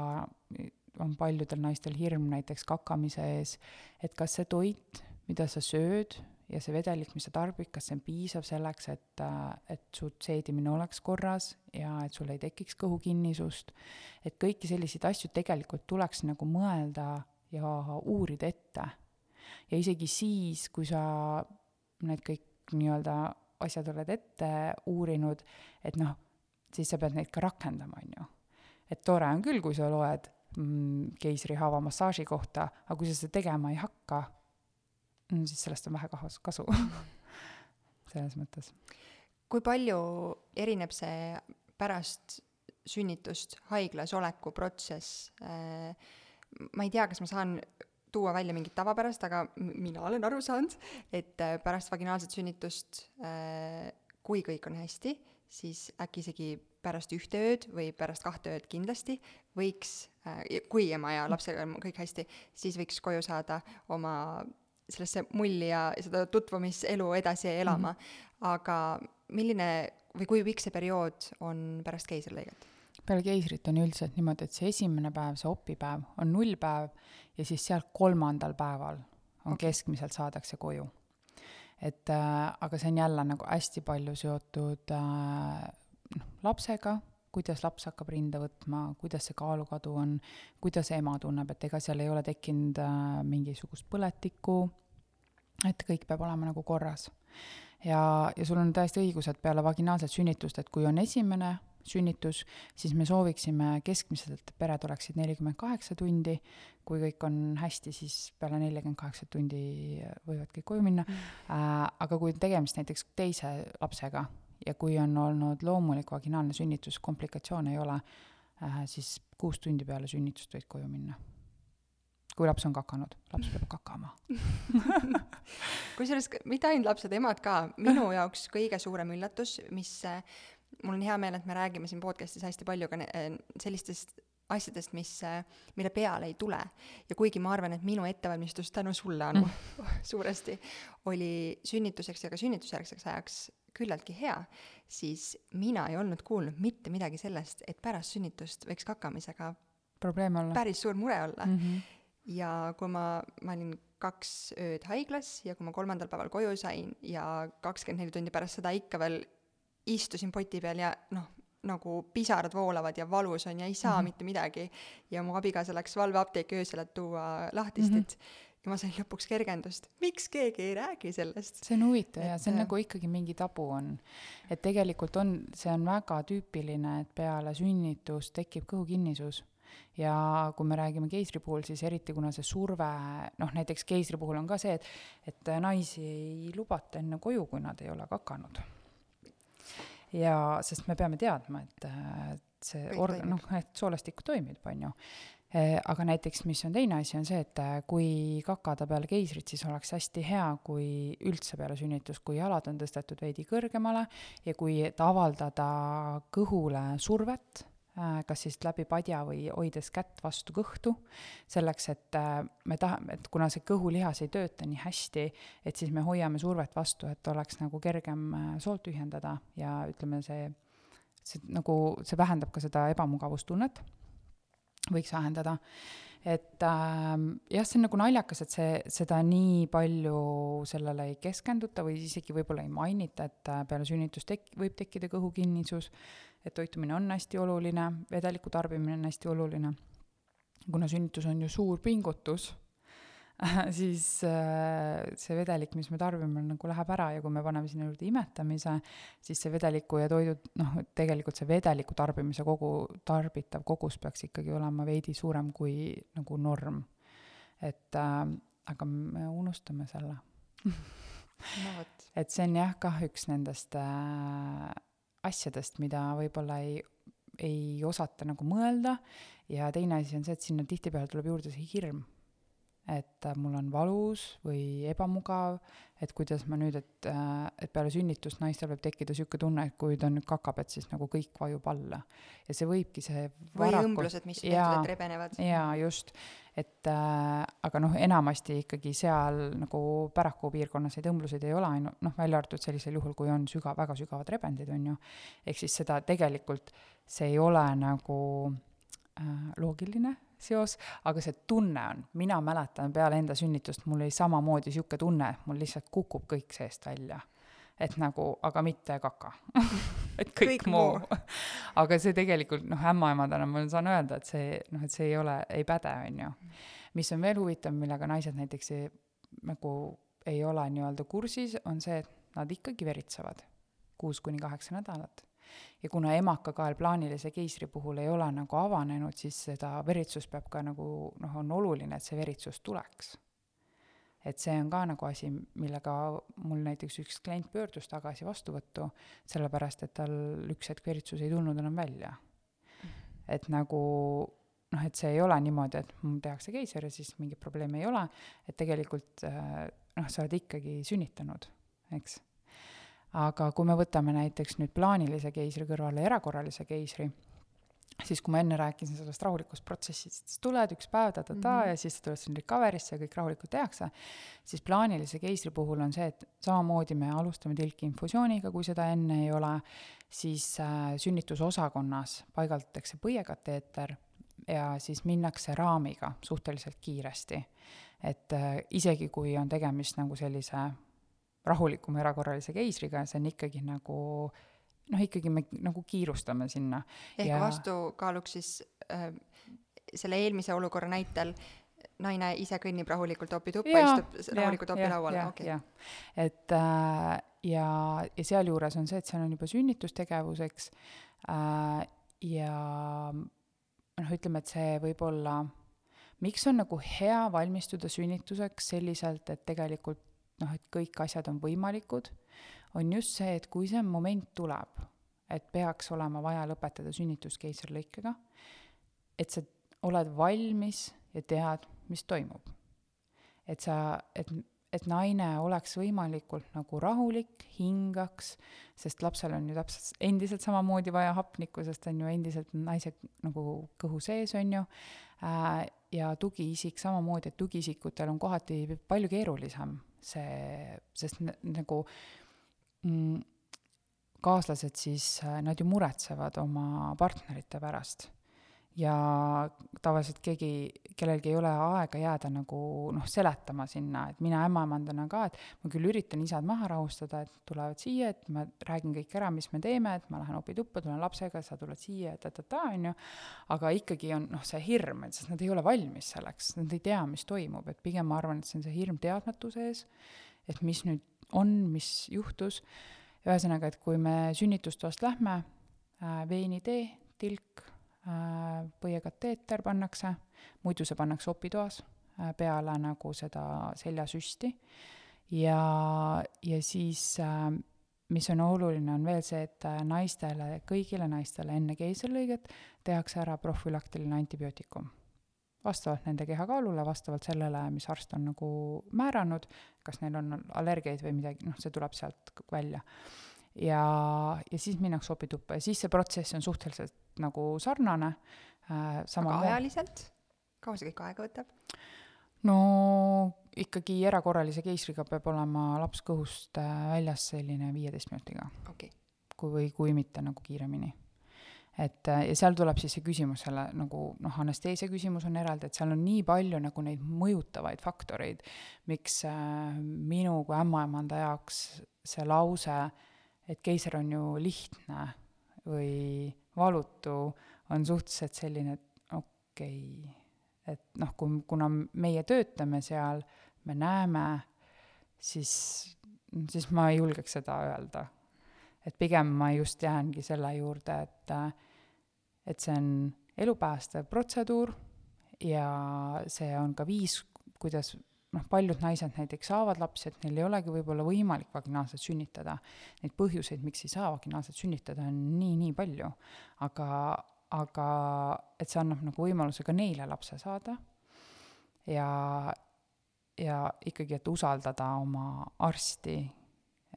on paljudel naistel hirm näiteks kakamise ees, et kas see toit, mida sa sööd, ja see vedelik, mis sa tarbid, kas see on piisav selleks, et, et su seedimine oleks korras ja et sul ei tekiks kõhukinnisust. et kõiki selliseid asju tegelikult tuleks nagu mõelda ja uurida ette. ja isegi siis, kui sa need kõik nii-öelda asjad oled ette uurinud, et noh, siis sa pead neid ka rakendama, on ju. et tore on küll, kui sa loed mm, keisrihaava massaaži kohta, aga kui sa seda tegema ei hakka siis sellest on vähe kahus kasu <laughs> selles mõttes. kui palju erineb see pärast sünnitust haiglas oleku protsess äh,? ma ei tea, kas ma saan tuua välja mingit tavapärast, aga mina olen aru saanud, et äh, pärast vaginaalset sünnitust äh,, kui kõik on hästi, siis äkki isegi pärast ühte ööd või pärast kahte ööd kindlasti võiks äh,, kui ema ja lapsega on kõik hästi, siis võiks koju saada oma sellesse mulli ja seda tutvumiselu edasi elama mm. -hmm. aga milline või kui pikk see periood on pärast keisrilõiget? peale keisrit on üldiselt niimoodi, et see esimene päev, see opipäev, on nullpäev ja siis sealt kolmandal päeval on okay. keskmiselt saadakse koju. et äh, aga see on jälle nagu hästi palju seotud äh, noh, lapsega, kuidas laps hakkab rinda võtma, kuidas see kaalukadu on, kuidas ema tunneb, et ega seal ei ole tekkinud äh, mingisugust põletikku et kõik peab olema nagu korras. ja, ja sul on täiesti õigus, et peale vaginaalset sünnitust, et kui on esimene sünnitus, siis me sooviksime keskmiselt, et pered oleksid nelikümmend kaheksa tundi, kui kõik on hästi, siis peale neljakümmet kaheksat tundi võivad kõik koju minna mm., äh, aga kui tegemist näiteks teise lapsega ja kui on olnud loomulik vaginaalne sünnitus, komplikatsioone ei ole äh,, siis kuus tundi peale sünnitust võid koju minna kui laps on kakanud, laps peab kakama <laughs> kusjuures mitte ainult lapsed, emad ka, minu <laughs> jaoks kõige suurem üllatus, mis äh, mul on hea meel, et me räägime siin podcast'is hästi palju ka äh, sellistest asjadest, mis, äh, mille peale ei tule. ja kuigi ma arvan, et minu ettevalmistus tänu sulle, Anu mm., <laughs> suuresti, oli sünnituseks ja ka sünnitusjärgseks ajaks küllaltki hea, siis mina ei olnud kuulnud mitte midagi sellest, et pärast sünnitust võiks kakamisega probleeme olla. päris suur mure olla mm. -hmm ja kui ma, ma olin kaks ööd haiglas ja kui ma kolmandal päeval koju sain ja kakskümmend neli tundi pärast seda ikka veel istusin poti peal ja noh, nagu pisarad voolavad ja valus on ja ei saa mm -hmm. mitte midagi. ja mu abikaasa läks valveapteeki öösel, et tuua lahtistit mm. -hmm. ja ma sain lõpuks kergendust, miks keegi ei räägi sellest. see on huvitav ja see on nagu ikkagi mingi tabu on. et tegelikult on, see on väga tüüpiline, et peale sünnitust tekib kõhukinnisus ja kui me räägime keisri puhul, siis eriti kuna see surve, noh näiteks keisri puhul on ka see, et, et naisi ei lubata enne koju, kui nad ei ole kakanud. ja, sest me peame teadma, et see organ, noh, et soolestik toimib, on ju. aga näiteks, mis on teine asi, on see, et äh, kui kakada peale keisrit, siis oleks hästi hea, kui üldse peale sünnitust, kui jalad on tõstetud veidi kõrgemale ja kui, et avaldada kõhule survet, kas siis läbi padja või hoides kätt vastu kõhtu, selleks et äh, me tahame, et kuna see kõhulihas ei tööta nii hästi, et siis me hoiame survet vastu, et oleks nagu kergem äh, soolt tühjendada ja ütleme, see, see nagu, see vähendab ka seda ebamugavustunnet, võiks vähendada. et äh, jah, see on nagu naljakas, et see, seda nii palju sellele ei keskenduta või isegi võib-olla ei mainita, et äh, peale sünnitust tek-, võib tekkida kõhukinnisus, et toitumine on hästi oluline, vedeliku tarbimine on hästi oluline. kuna sünnitus on ju suur pingutus, <laughs> siis äh, see vedelik, mis me tarbime, nagu läheb ära ja kui me paneme sinna juurde imetamise, siis see vedeliku ja toidu, noh, tegelikult see vedeliku tarbimise kogu, tarbitav kogus peaks ikkagi olema veidi suurem kui nagu norm. et äh, aga me unustame selle. no et see on jah, kah üks nendest äh, asjadest, mida võib-olla ei, ei osata nagu mõelda ja teine asi on see, et sinna tihtipeale tuleb juurde see hirm. Et äh, mul on valus või ebamugav, et kuidas ma nüüd, et äh,, et peale sünnitust naistel võib tekkida niisugune tunne, et kui ta nüüd kakab, et siis nagu kõik vajub alla. ja see võibki see või varakult- õmblused, mis tehtud, et rebenevad. jaa, just, et äh, aga noh, enamasti ikkagi seal nagu Päraku piirkonnas neid õmbluseid ei ole, ainult noh, välja arvatud sellisel juhul, kui on sügav, väga sügavad rebendid, on ju. ehk siis seda tegelikult, see ei ole nagu äh, loogiline seos, aga see tunne on, mina mäletan peale enda sünnitust, mul oli samamoodi niisugune tunne, et mul lihtsalt kukub kõik seest välja. et nagu, aga mitte kaka <laughs> et kõik, Kõik muu <laughs> aga see tegelikult noh, ämmaemadena ma saan öelda, et see noh, et see ei ole, ei päde, on ju. mis on veel huvitav, millega naised näiteks ei, nagu ei ole nii-öelda kursis, on see, et nad ikkagi veritsevad kuus kuni kaheksa nädalat. Ja kuna emakakael plaanilise keisri puhul ei ole nagu avanenud, siis seda veritsust peab ka nagu noh, on oluline, et see veritsus tuleks et see on ka nagu asi, millega mul näiteks üks klient pöördus tagasi vastuvõttu, sellepärast et tal üks hetk veritsus ei tulnud enam välja. et nagu noh, et see ei ole niimoodi, et mul tehakse keiser ja siis mingit probleemi ei ole, et tegelikult äh, noh, sa oled ikkagi sünnitanud, eks. Aga kui me võtame näiteks nüüd plaanilise keisri kõrvale erakorralise keisri, siis kui ma enne rääkisin sellest rahulikust protsessist, siis tuled üks päev ta-ta-ta mm. -hmm. ja siis sa tuled sinna recovery'sse ja kõik rahulikult tehakse, siis plaanilise keisri puhul on see, et samamoodi me alustame tilkinfusiooniga, kui seda enne ei ole, siis äh, sünnitusosakonnas paigaldatakse põiekateeter ja siis minnakse raamiga suhteliselt kiiresti. et äh, isegi, kui on tegemist nagu sellise rahulikuma erakorralise keisriga, see on ikkagi nagu noh, ikkagi me nagu kiirustame sinna ehk Ja- vastukaaluks siis äh, selle eelmise olukorra näitel naine ise kõnnib rahulikult opituppa, Jaa, istub rahulikult opi lauale, okei. et äh, ja, ja sealjuures on see, et seal on juba sünnitustegevuseks äh, ja noh, ütleme, et see võib olla, miks on nagu hea valmistuda sünnituseks selliselt, et tegelikult noh, et kõik asjad on võimalikud, on just see, et kui see moment tuleb, et peaks olema vaja lõpetada sünnitus keisrilõikega, et sa oled valmis ja tead, mis toimub. et sa, et, et naine oleks võimalikult nagu rahulik, hingaks, sest lapsel on ju täpselt endiselt samamoodi vaja hapnikku, sest on ju endiselt naise nagu kõhu sees, on ju äh, ja tugiisik samamoodi, et tugiisikutel on kohati palju keerulisem see, sest nagu mm, kaaslased siis, äh, nad ju muretsevad oma partnerite pärast. Ja tavaliselt keegi, kellelgi ei ole aega jääda nagu noh, seletama sinna, et mina ämmaemandana ka, et ma küll üritan isad maha rahustada, et tulevad siia, et ma räägin kõik ära, mis me teeme, et ma lähen opituppa, tulen lapsega, sa tuled siia, ta-ta-ta, on ju, aga ikkagi on noh, see hirm, et sest nad ei ole valmis selleks, nad ei tea, mis toimub, et pigem ma arvan, et see on see hirm teadmatuse ees, et mis nüüd on, mis juhtus, ühesõnaga, et kui me sünnitustoast lähme äh,, veenitee, tilk põiekateeter pannakse, muidu see pannakse opitoas äh, peale nagu seda seljasüsti ja, ja siis äh, mis on oluline, on veel see, et äh, naistele, kõigile naistele enne keisrilõiget tehakse ära profülaktiline antibiootikum. vastavalt nende kehakaalule, vastavalt sellele, mis arst on nagu määranud, kas neil on allergiaid või midagi, noh, see tuleb sealt välja. Ja, ja siis minnakse opituppa ja siis see protsess on suhteliselt nagu sarnane äh,. aga ajaliselt, kaua see kõik aega võtab? no ikkagi erakorralise keisriga peab olema laps kõhust äh, väljas selline viieteist minutiga okay.. kui, või kui mitte nagu kiiremini. et äh, ja seal tuleb siis see küsimus selle nagu noh, anesteesia küsimus on eraldi, et seal on nii palju nagu neid mõjutavaid faktoreid, miks äh, minu kui ämmaemanda jaoks see lause, et keiser on ju lihtne või valutu, on suhteliselt selline, et okei okay et noh, kui, kuna meie töötame seal, me näeme, siis, siis ma ei julgeks seda öelda. et pigem ma just jäängi selle juurde, et, et see on elupäästev protseduur ja see on ka viis, kuidas noh, paljud naised näiteks saavad lapsi, et neil ei olegi võib-olla võimalik vaginaalselt sünnitada. Neid põhjuseid, miks ei saa vaginaalselt sünnitada, on nii-nii palju. aga, aga et see annab nagu võimaluse ka neile lapse saada ja, ja ikkagi, et usaldada oma arsti,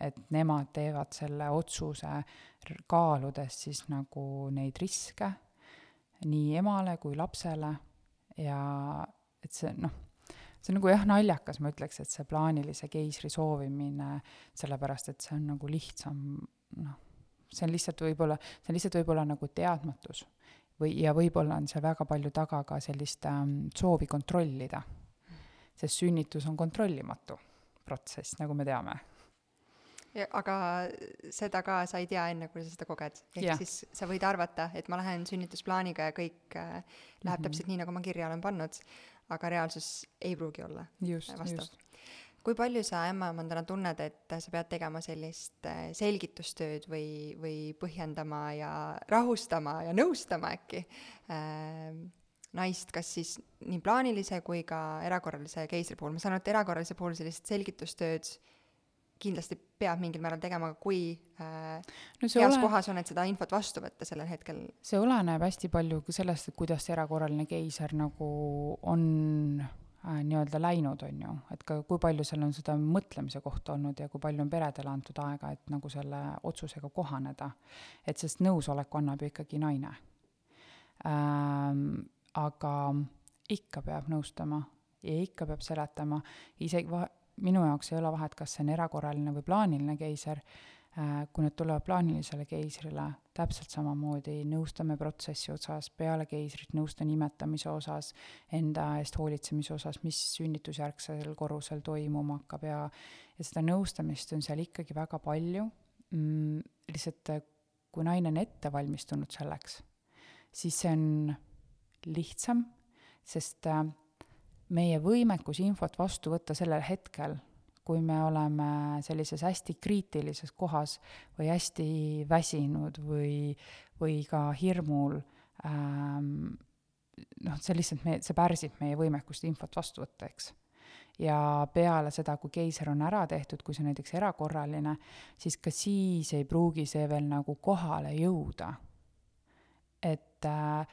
et nemad teevad selle otsuse kaaludes siis nagu neid riske nii emale kui lapsele ja et see noh, see on nagu jah, naljakas, ma ütleks, et see plaanilise keisri soovimine, sellepärast et see on nagu lihtsam, noh, see on lihtsalt võib-olla, see on lihtsalt võib-olla nagu teadmatus või, ja võib-olla on seal väga palju taga ka sellist ähm, soovi kontrollida. sest sünnitus on kontrollimatu protsess, nagu me teame. aga seda ka sa ei tea enne, kui sa seda koged. ehk ja. siis sa võid arvata, et ma lähen sünnitusplaaniga ja kõik äh, läheb mm -hmm. täpselt nii, nagu ma kirja olen pannud, aga reaalsus ei pruugi olla just, just. Kui palju sa ämmaemandana tunned, et sa pead tegema sellist äh, selgitustööd või, või põhjendama ja rahustama ja nõustama äkki äh, naist, kas siis nii plaanilise kui ka erakorralise keisri puhul, ma saan aru, et erakorralise puhul sellist selgitustööd kindlasti peab mingil määral tegema, kui äh, no heas olen... kohas on, et seda infot vastu võtta sellel hetkel. see oleneb hästi palju ka sellest, et kuidas see erakorraline keiser nagu on äh, nii-öelda läinud, on ju, et ka kui palju seal on seda mõtlemise kohta olnud ja kui palju on peredele antud aega, et nagu selle otsusega kohaneda. et sest nõusoleku annab ju ikkagi naine ähm,. aga ikka peab nõustama ja ikka peab seletama, isegi va-, minu jaoks ei ole vahet, kas see on erakorraline või plaaniline keiser. Äh, kui nad tulevad plaanilisele keisrile, täpselt samamoodi nõustame protsessi osas, peale keisrit nõustan imetamise osas, enda eest hoolitsemise osas, mis sünnitusjärgsel korrusel toimuma hakkab ja ja seda nõustamist on seal ikkagi väga palju. Mm,, lihtsalt äh, kui naine on ette valmistunud selleks, siis see on lihtsam, sest äh, meie võimekus infot vastu võtta sellel hetkel kui me oleme sellises hästi kriitilises kohas või hästi väsinud või, või ka hirmul ähm,, noh, see lihtsalt me, see pärsib meie võimekust infot vastu võtta, eks. ja peale seda, kui keiser on ära tehtud, kui see on näiteks erakorraline, siis ka siis ei pruugi see veel nagu kohale jõuda. et äh,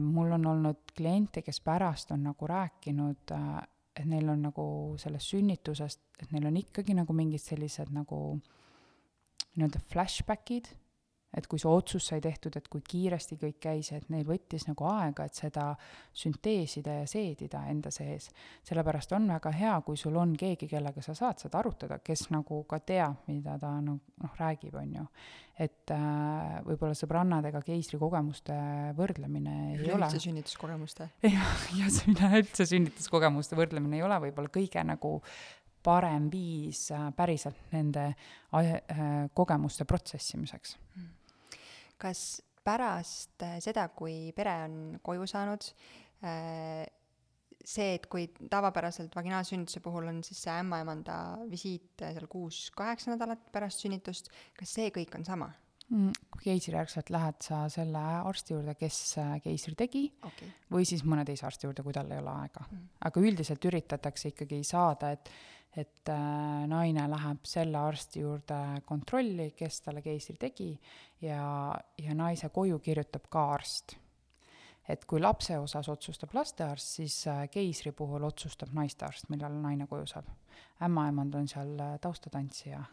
mul on olnud kliente, kes pärast on nagu rääkinud äh, et neil on nagu sellest sünnitusest, et neil on ikkagi nagu mingid sellised nagu nii-öelda flashbackid et kui see otsus sai tehtud, et kui kiiresti kõik käis, et neil võttis nagu aega, et seda sünteesida ja seedida enda sees. sellepärast on väga hea, kui sul on keegi, kellega sa saad seda arutada, kes nagu ka teab, mida ta noh, noh, räägib, on ju. et äh, võib-olla sõbrannadega keisrikogemuste võrdlemine ei üleüldse ole üleüldse sünnituskogemuste. <laughs> jah, ja see üleüldse sünnituskogemuste võrdlemine ei ole võib-olla kõige nagu parem viis äh, päriselt nende äh, kogemuste protsessimiseks mm kas pärast äh, seda, kui pere on koju saanud, äh, see, et kui tavapäraselt vaginaalsünnituse puhul on siis see ämmaemanda visiit äh, seal kuus-kaheksa nädalat pärast sünnitust, kas see kõik on sama? Mm, kui keisrijärgselt lähed sa selle arsti juurde, kes keisri tegi okay., või siis mõne teise arsti juurde, kui tal ei ole aega mm.. aga üldiselt üritatakse ikkagi saada, et et äh, naine läheb selle arsti juurde kontrolli, kes talle keisri tegi ja, ja naise koju kirjutab ka arst et kui lapse osas otsustab lastearst, siis äh, keisri puhul otsustab naistearst, millal naine koju saab. ämmaemand on seal äh, taustatantsija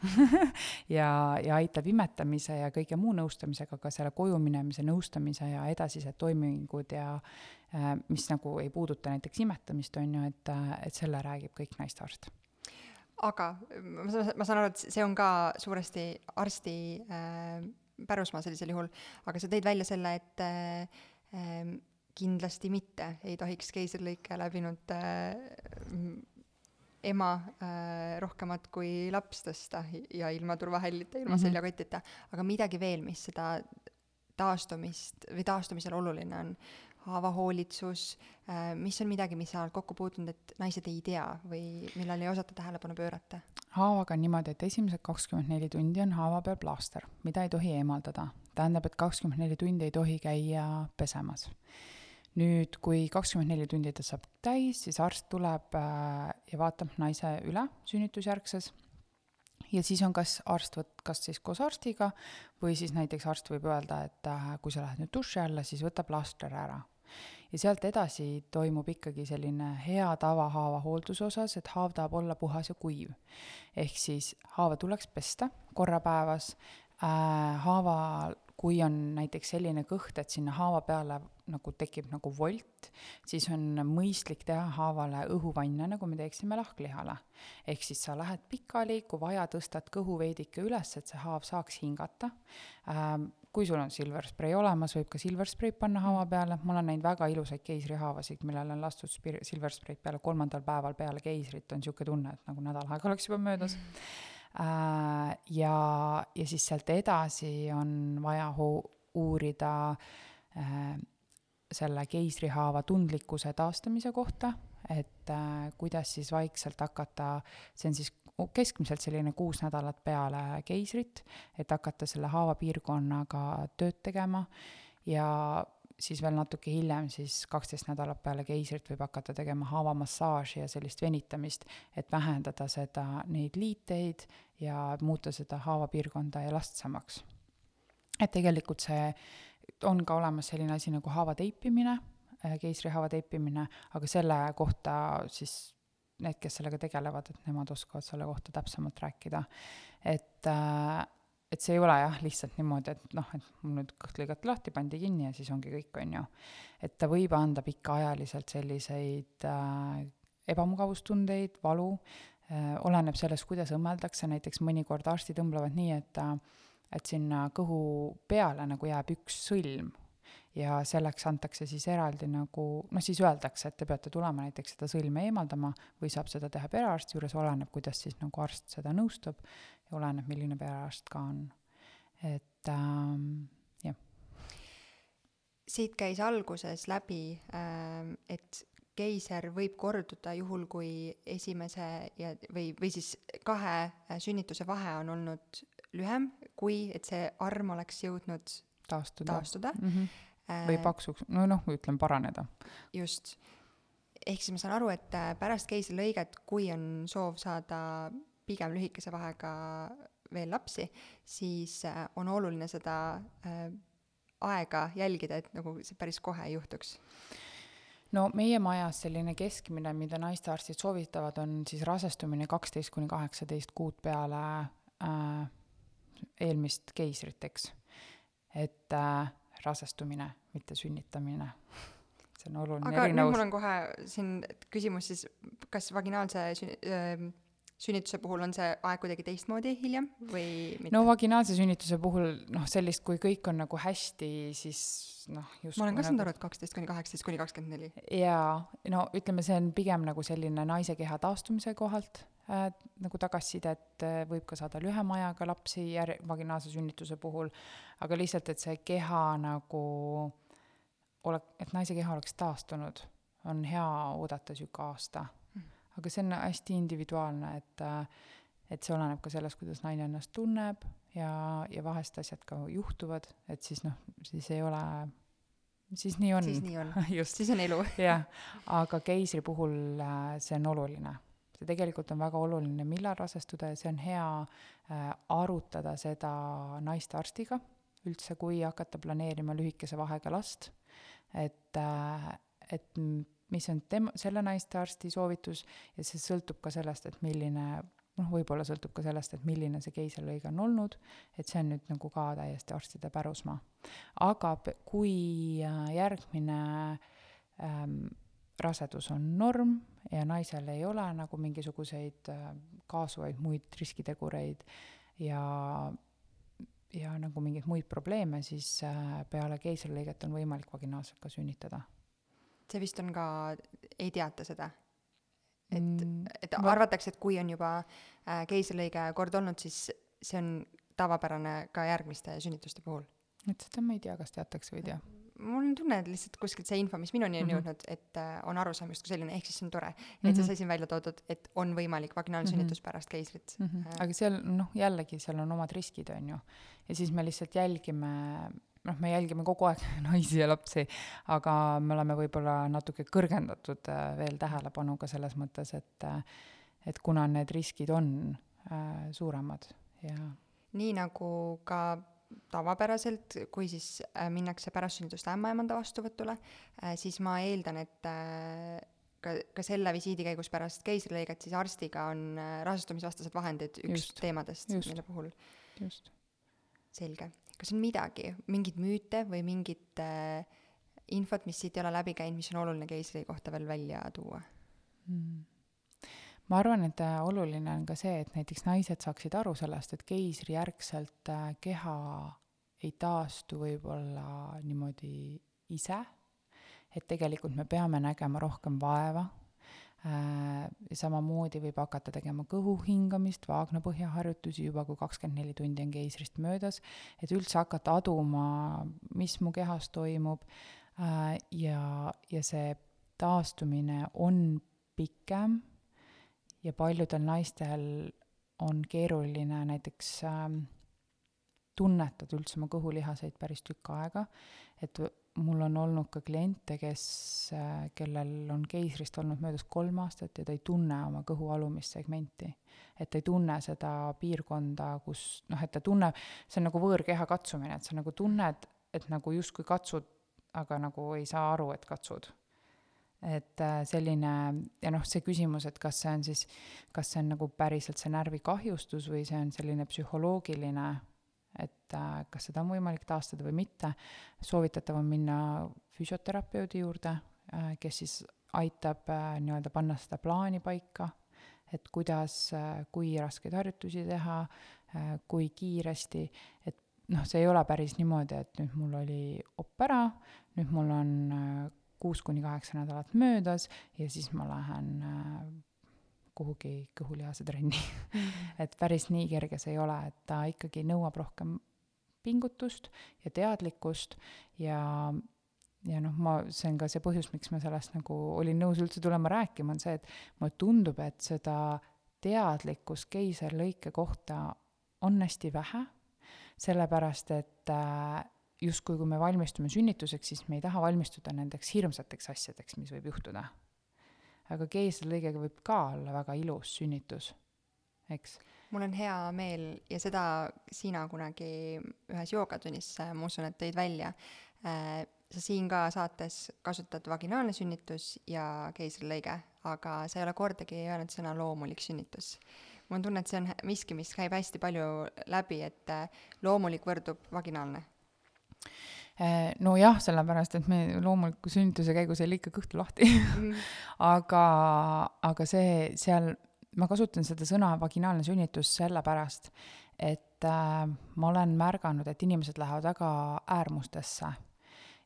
<laughs> ja, ja aitab imetamise ja kõige muu nõustamisega, ka selle koju minemise nõustamise ja edasised toimingud ja äh, mis nagu ei puuduta näiteks imetamist, on ju, et, et selle räägib kõik naistearst aga ma saan, ma saan aru, et see on ka suuresti arsti äh, pärusmaa sellisel juhul, aga sa tõid välja selle, et äh, Ehm, kindlasti mitte ei tohiks keisrilõike läbinud äh, ema äh, rohkemat kui laps tõsta ja ilma turvahällita, ilma mm -hmm. seljakotita, aga midagi veel, mis seda taastumist või taastumisel oluline on, haavahoolitsus äh,, mis on midagi, mis sa oled kokku puutunud, et naised ei tea või millal ei osata tähelepanu pöörata? haavaga on niimoodi, et esimesed kakskümmend neli tundi on haava peal plaaster, mida ei tohi eemaldada tähendab, et kakskümmend neli tundi ei tohi käia pesemas. nüüd, kui kakskümmend neli tundi ta saab täis, siis arst tuleb äh, ja vaatab naise üle sünnitusjärgses ja siis on kas arst võt-, kas siis koos arstiga või siis näiteks arst võib öelda, et äh, kui sa lähed nüüd duši alla, siis võta plaaster ära. Ja sealt edasi toimub ikkagi selline hea tava haava hoolduse osas, et haav tahab olla puhas ja kuiv. ehk siis haava tuleks pesta korra päevas äh,, haava kui on näiteks selline kõht, et sinna haava peale nagu tekib nagu volt, siis on mõistlik teha haavale õhuvanne, nagu me teeksime lahklihale. ehk siis sa lähed pikali, kui vaja, tõstad kõhu veidike üles, et see haav saaks hingata ähm,. kui sul on silver spray olemas, võib ka silver spray'd panna haava peale, ma olen näinud väga ilusaid keisrihaavasid, millele on lastud spir-, silver spray'd peale kolmandal päeval peale keisrit, on niisugune tunne, et nagu nädal aega oleks juba möödas mm. -hmm ja, ja siis sealt edasi on vaja uurida äh, selle keisrihaava tundlikkuse taastamise kohta, et äh, kuidas siis vaikselt hakata, see on siis keskmiselt selline kuus nädalat peale keisrit, et hakata selle haavapiirkonnaga tööd tegema. Ja siis veel natuke hiljem, siis kaksteist nädalat peale keisrit võib hakata tegema haavamassaaži ja sellist venitamist, et vähendada seda, neid liiteid ja muuta seda haavapiirkonda elastsemaks. et tegelikult see on ka olemas selline asi nagu haava teipimine, äh, keisrihaava teipimine, aga selle kohta siis need, kes sellega tegelevad, et nemad oskavad selle kohta täpsemalt rääkida. et äh, et see ei ole jah, lihtsalt niimoodi, et noh, et mul nüüd kõht lõigati lahti, pandi kinni ja siis ongi kõik, on ju. et ta võib anda pikaajaliselt selliseid äh, ebamugavustundeid, valu äh,, oleneb sellest, kuidas õmmeldakse, näiteks mõnikord arstid õmblevad nii, et äh, et sinna kõhu peale nagu jääb üks sõlm ja selleks antakse siis eraldi nagu, noh siis öeldakse, et te peate tulema näiteks seda sõlme eemaldama või saab seda teha perearsti juures, oleneb, kuidas siis nagu arst seda nõustub ja oleneb, milline perearst ka on. et ähm, jah. siit käis alguses läbi ähm,, et keiser võib korduda juhul, kui esimese ja, või, või siis kahe sünnituse vahe on olnud lühem, kui et see arm oleks jõudnud taastuda, taastuda. Mm -hmm või paksuks, no noh, ütleme paraneda. just. ehk siis ma saan aru, et äh, pärast keisrilõiget, kui on soov saada pigem lühikese vahega veel lapsi, siis äh, on oluline seda aega jälgida, et nagu see päris kohe ei juhtuks no meie majas selline keskmine, mida naistearstid soovitavad, on siis rasestumine kaksteist kuni kaheksateist kuud peale äh, eelmist keisrit, eks. et äh, rasestumine, mitte sünnitamine. see on oluline aga erinevus. mul on kohe siin küsimus siis, kas vaginaalse sün-, äh, sünnituse puhul on see aeg kuidagi teistmoodi hiljem või mitte? no vaginaalse sünnituse puhul noh, sellist, kui kõik on nagu hästi, siis noh, just ma olen ka saanud nagu... aru, et kaksteist kuni kaheksateist kuni kakskümmend neli. jaa, no ütleme, see on pigem nagu selline naise keha taastumise kohalt äh, nagu tagasisidet, äh, võib ka saada lühema ajaga lapsi jär-, vaginaalse sünnituse puhul, aga lihtsalt, et see keha nagu ole-, et naise keha oleks taastunud, on hea oodata niisugune aasta. Aga see on hästi individuaalne, et äh, et see oleneb ka sellest, kuidas naine ennast tunneb ja, ja vahest asjad ka juhtuvad, et siis noh, siis ei ole siis nii on. siis nii on, <laughs> siis on elu. <laughs> Jah, aga keisri puhul äh, see on oluline. See tegelikult on väga oluline, millal rasestuda ja see on hea äh, arutada seda naistearstiga üldse, kui hakata planeerima lühikese vahega last, et äh,, et mis on tema, selle naistearsti soovitus ja see sõltub ka sellest, et milline noh, võib-olla sõltub ka sellest, et milline see keisrilõige on olnud, et see on nüüd nagu ka täiesti arstide pärusmaa. aga kui äh, järgmine ähm, rasedus on norm ja naisel ei ole nagu mingisuguseid äh, kaasuvaid muid riskitegureid ja ja nagu mingeid muid probleeme, siis äh, peale keisrilõiget on võimalik vaginaalselt ka sünnitada. See vist on ka, ei teata seda? et Mm, et ma- arvatakse, et kui on juba äh, keisrilõige kord olnud, siis see on tavapärane ka järgmiste sünnituste puhul. et seda ma ei tea, kas teatakse või ei tea. mul on tunne, et lihtsalt kuskilt see info, mis minuni on Mhm. jõudnud, et äh, on arusaam justkui selline, ehk siis see on tore mm, -hmm. et Mhm. see sai siin välja toodud, et on võimalik vaginaalsünnitus Mhm. pärast keisrit mm. -hmm. Aga seal noh, jällegi seal on omad riskid, on ju. ja siis me lihtsalt jälgime, noh, me jälgime kogu aeg <laughs> naisi ja lapsi, aga me oleme võib-olla natuke kõrgendatud äh, veel tähelepanuga selles mõttes, et äh, et kuna need riskid on äh, suuremad ja nii nagu ka tavapäraselt, kui siis minnakse pärast sünnitust ämmaemanda vastuvõtule siis ma eeldan, et ka, ka selle visiidi käigus pärast keisrilõiget siis arstiga on rasestumisvastased vahendid üks Just, teemadest, mille puhul just. selge. Kas on midagi, mingeid müüte või mingit äh, infot, mis siit ei ole läbi käinud, mis on oluline keisri kohta veel välja tuua? mm. ma arvan, et äh, oluline on ka see, et näiteks naised saaksid aru sellest, et keisrijärgselt äh, keha ei taastu võib-olla niimoodi ise, et tegelikult me peame nägema rohkem vaeva samamoodi võib hakata tegema kõhu hingamist, vaagnapõhjaharjutusi juba, kui kakskümmend neli tundi on keisrist möödas, et üldse hakata aduma, mis mu kehas toimub. Äh, ja, ja see taastumine on pikem ja paljudel naistel on keeruline näiteks ähm, tunnetada üldse oma kõhulihaseid päris tükk aega, et mul on olnud ka kliente, kes äh,, kellel on keisrist olnud möödas kolm aastat ja ta ei tunne oma kõhu alumist segmenti. et ta ei tunne seda piirkonda, kus noh, et ta tunneb, see on nagu võõrkeha katsumine, et sa nagu tunned, et nagu justkui katsud, aga nagu ei saa aru, et katsud et äh, selline ja noh, see küsimus, et kas see on siis, kas see on nagu päriselt see närvikahjustus või see on selline psühholoogiline, et äh, kas seda on võimalik taastada või mitte, soovitatav on minna füsioterapeudi juurde äh,, kes siis aitab äh, nii-öelda panna seda plaani paika, et kuidas kui raskeid harjutusi teha kui kiiresti, et noh, see ei ole päris niimoodi, et nüüd mul oli op ära, nüüd mul on kuus kuni kaheksa nädalat möödas ja siis ma lähen äh, kuhugi kõhulihase trenni <laughs> et päris nii kerge see ei ole, et ta ikkagi nõuab rohkem pingutust ja teadlikkust ja ja noh, ma, see on ka see põhjus, miks ma sellest nagu olin nõus üldse tulema rääkima, on see, et mulle tundub, et seda teadlikkust keisrilõike kohta on hästi vähe, sellepärast et äh, justkui kui me valmistume sünnituseks, siis me ei taha valmistuda nendeks hirmsateks asjadeks, mis võib juhtuda. Aga keisrilõigega võib ka olla väga ilus sünnitus, eks. mul on hea meel ja seda sina kunagi ühes joogatunnis, äh, ma usun, et tõid välja. sa siin ka saates kasutad vaginaalne sünnitus ja keisrilõige, aga sa ei ole kordagi öelnud sõna loomulik sünnitus. mul on tunne, et see on miski, mis käib hästi palju läbi, et äh, loomulik võrdub vaginaalne. Eh, nojah, sellepärast et me loomuliku sünnituse käigus ei lõika kõhtu lahti <laughs> aga, aga see seal, ma kasutan seda sõna vaginaalne sünnitus sellepärast, et äh, ma olen märganud, et inimesed lähevad väga äärmustesse.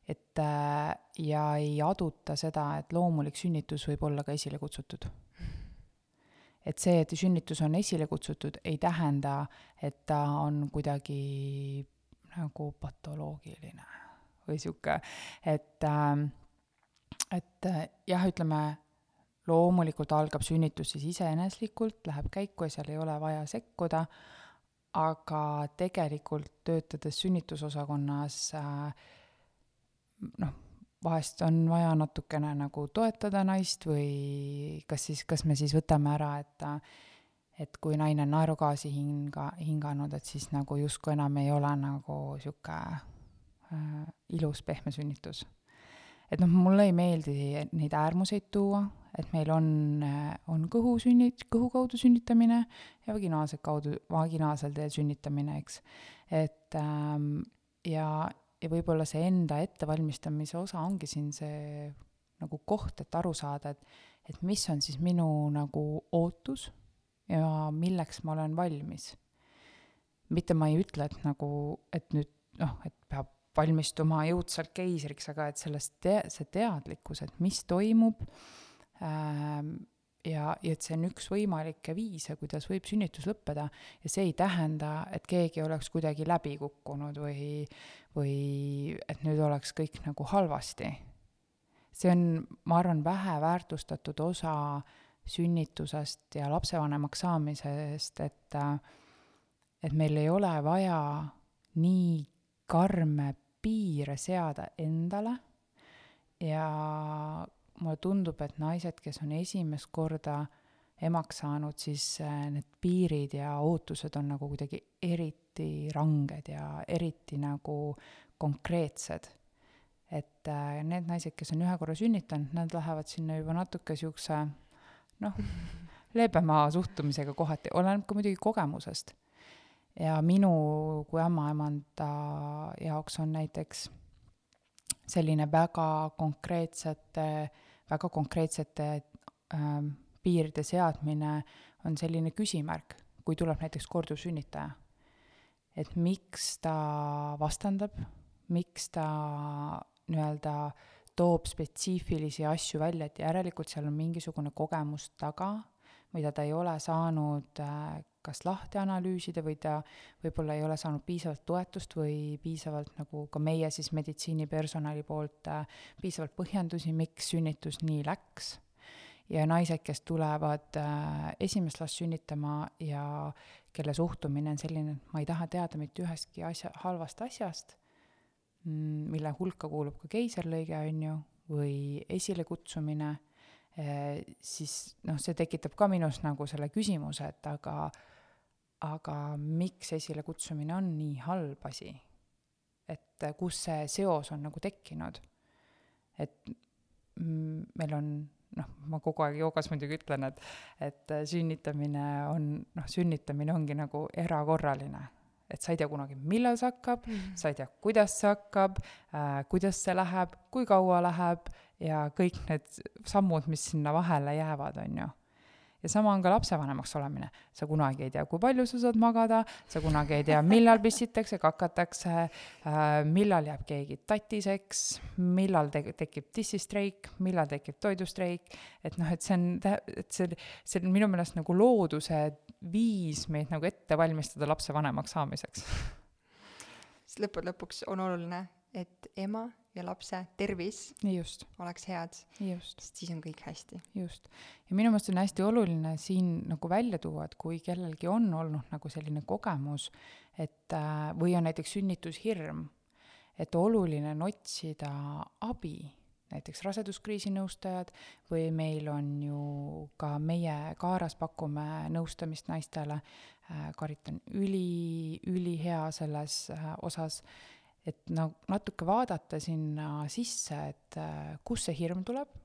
et äh, ja ei aduta seda, et loomulik sünnitus võib olla ka esile kutsutud. et see, et sünnitus on esile kutsutud, ei tähenda, et ta on kuidagi nagu patoloogiline või sihuke, et äh, et äh, jah, ütleme, loomulikult algab sünnitus siis iseeneslikult, läheb käiku ja seal ei ole vaja sekkuda, aga tegelikult töötades sünnitusosakonnas äh, noh, vahest on vaja natukene nagu toetada naist või kas siis, kas me siis võtame ära, et ta et kui naine on naerugaasi hinga, hinganud, et siis nagu justkui enam ei ole nagu sihuke äh, ilus pehme sünnitus. et noh, mulle ei meeldi neid äärmuseid tuua, et meil on, äh, on kõhusünnit-, kõhu kaudu sünnitamine ja vaginaalselt kaudu, vaginaalsel teel sünnitamine, eks. et ähm, ja, ja võib-olla see enda ettevalmistamise osa ongi siin see nagu koht, et aru saada, et, et mis on siis minu nagu ootus ja milleks ma olen valmis. mitte ma ei ütle, et nagu, et nüüd noh, et peab valmistuma jõudsalt keisriks, aga et sellest te-, see teadlikkus, et mis toimub ähm,, ja, ja et see on üks võimalikke viise, kuidas võib sünnitus lõppeda ja see ei tähenda, et keegi oleks kuidagi läbi kukkunud või, või et nüüd oleks kõik nagu halvasti. see on, ma arvan, väheväärtustatud osa äh, sünnitusest ja lapsevanemaks saamisest, et, et meil ei ole vaja nii karme piire seada endale ja mulle tundub, et naised, kes on esimest korda emaks saanud, siis äh, need piirid ja ootused on nagu kuidagi eriti ranged ja eriti nagu konkreetsed. et äh, need naised, kes on ühe korra sünnitanud, nad lähevad sinna juba natuke siukse noh, leebema suhtumisega kohati, oleneb ka muidugi kogemusest. Ja minu kui ämmaemanda jaoks on näiteks selline väga konkreetsete, väga konkreetsete ähm, piiride seadmine on selline küsimärk, kui tuleb näiteks korduvsünnitaja. et miks ta vastandab, miks ta nii-öelda äh, toob spetsiifilisi asju välja, et järelikult seal on mingisugune kogemus taga, mida ta ei ole saanud äh, kas lahti analüüsida või ta võib-olla ei ole saanud piisavalt toetust või piisavalt nagu ka meie siis meditsiinipersonali poolt äh, piisavalt põhjendusi, miks sünnitus nii läks. ja naised, kes tulevad äh, esimest last sünnitama ja kelle suhtumine on selline, et ma ei taha teada mitte ühestki asja, halvast asjast Mm, mille hulka kuulub ka keiserlõige, on ju, või esilekutsumine, siis noh, see tekitab ka minus nagu selle küsimuse, et aga, aga miks esilekutsumine on nii halb asi? et kus see seos on nagu tekkinud? et meil on noh, ma kogu aeg joogas muidugi ütlen, et, et sünnitamine on, noh, sünnitamine ongi nagu erakorraline et sa ei tea kunagi, millal see hakkab mm, -hmm. sa ei tea, kuidas see hakkab äh,, kuidas see läheb, kui kaua läheb ja kõik need sammud, mis sinna vahele jäävad, on ju ja sama on ka lapsevanemaks olemine. sa kunagi ei tea, kui palju sa saad magada, sa kunagi ei tea, millal pissitakse, kakatakse äh,, millal jääb keegi tatiseks, millal te-, tekib dissistreik, millal tekib toidustreik, et noh, et see on, et see, see on minu meelest nagu looduse viis meid nagu ette valmistada lapsevanemaks saamiseks. sest lõppude lõpuks on oluline, et ema ja lapse tervis just. oleks head, sest siis on kõik hästi. just. ja minu meelest on hästi oluline siin nagu välja tuua, et kui kellelgi on olnud nagu selline kogemus, et äh, või on näiteks sünnitushirm, et oluline on otsida abi näiteks raseduskriisi nõustajad või meil on ju ka meie Kaaras pakume nõustamist naistele, äh, Karit on üli, ülihea selles äh, osas, et no natuke vaadata sinna sisse, et äh, kust see hirm tuleb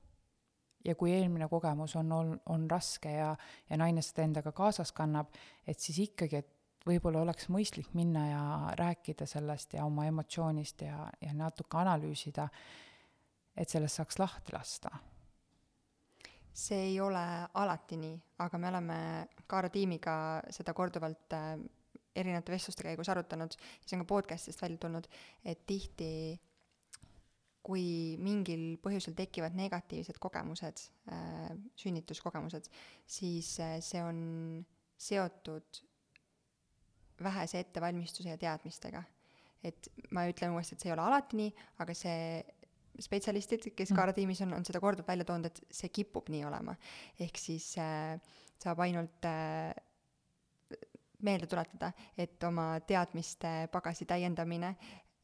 ja kui eelmine kogemus on ol-, on raske ja, ja naine seda endaga kaasas kannab, et siis ikkagi, et võib-olla oleks mõistlik minna ja rääkida sellest ja oma emotsioonist ja, ja natuke analüüsida et sellest saaks lahti lasta? see ei ole alati nii, aga me oleme Kaara tiimiga seda korduvalt äh, erinevate vestluste käigus arutanud ja see on ka podcast'ist välja tulnud, et tihti kui mingil põhjusel tekivad negatiivsed kogemused äh,, sünnituskogemused, siis äh, see on seotud vähese ettevalmistuse ja teadmistega. et ma ütlen uuesti, et see ei ole alati nii, aga see spetsialistid, kes mm. Kaara tiimis on, on seda korduvalt välja toonud, et see kipub nii olema. ehk siis äh, saab ainult äh, meelde tuletada, et oma teadmiste pagasi täiendamine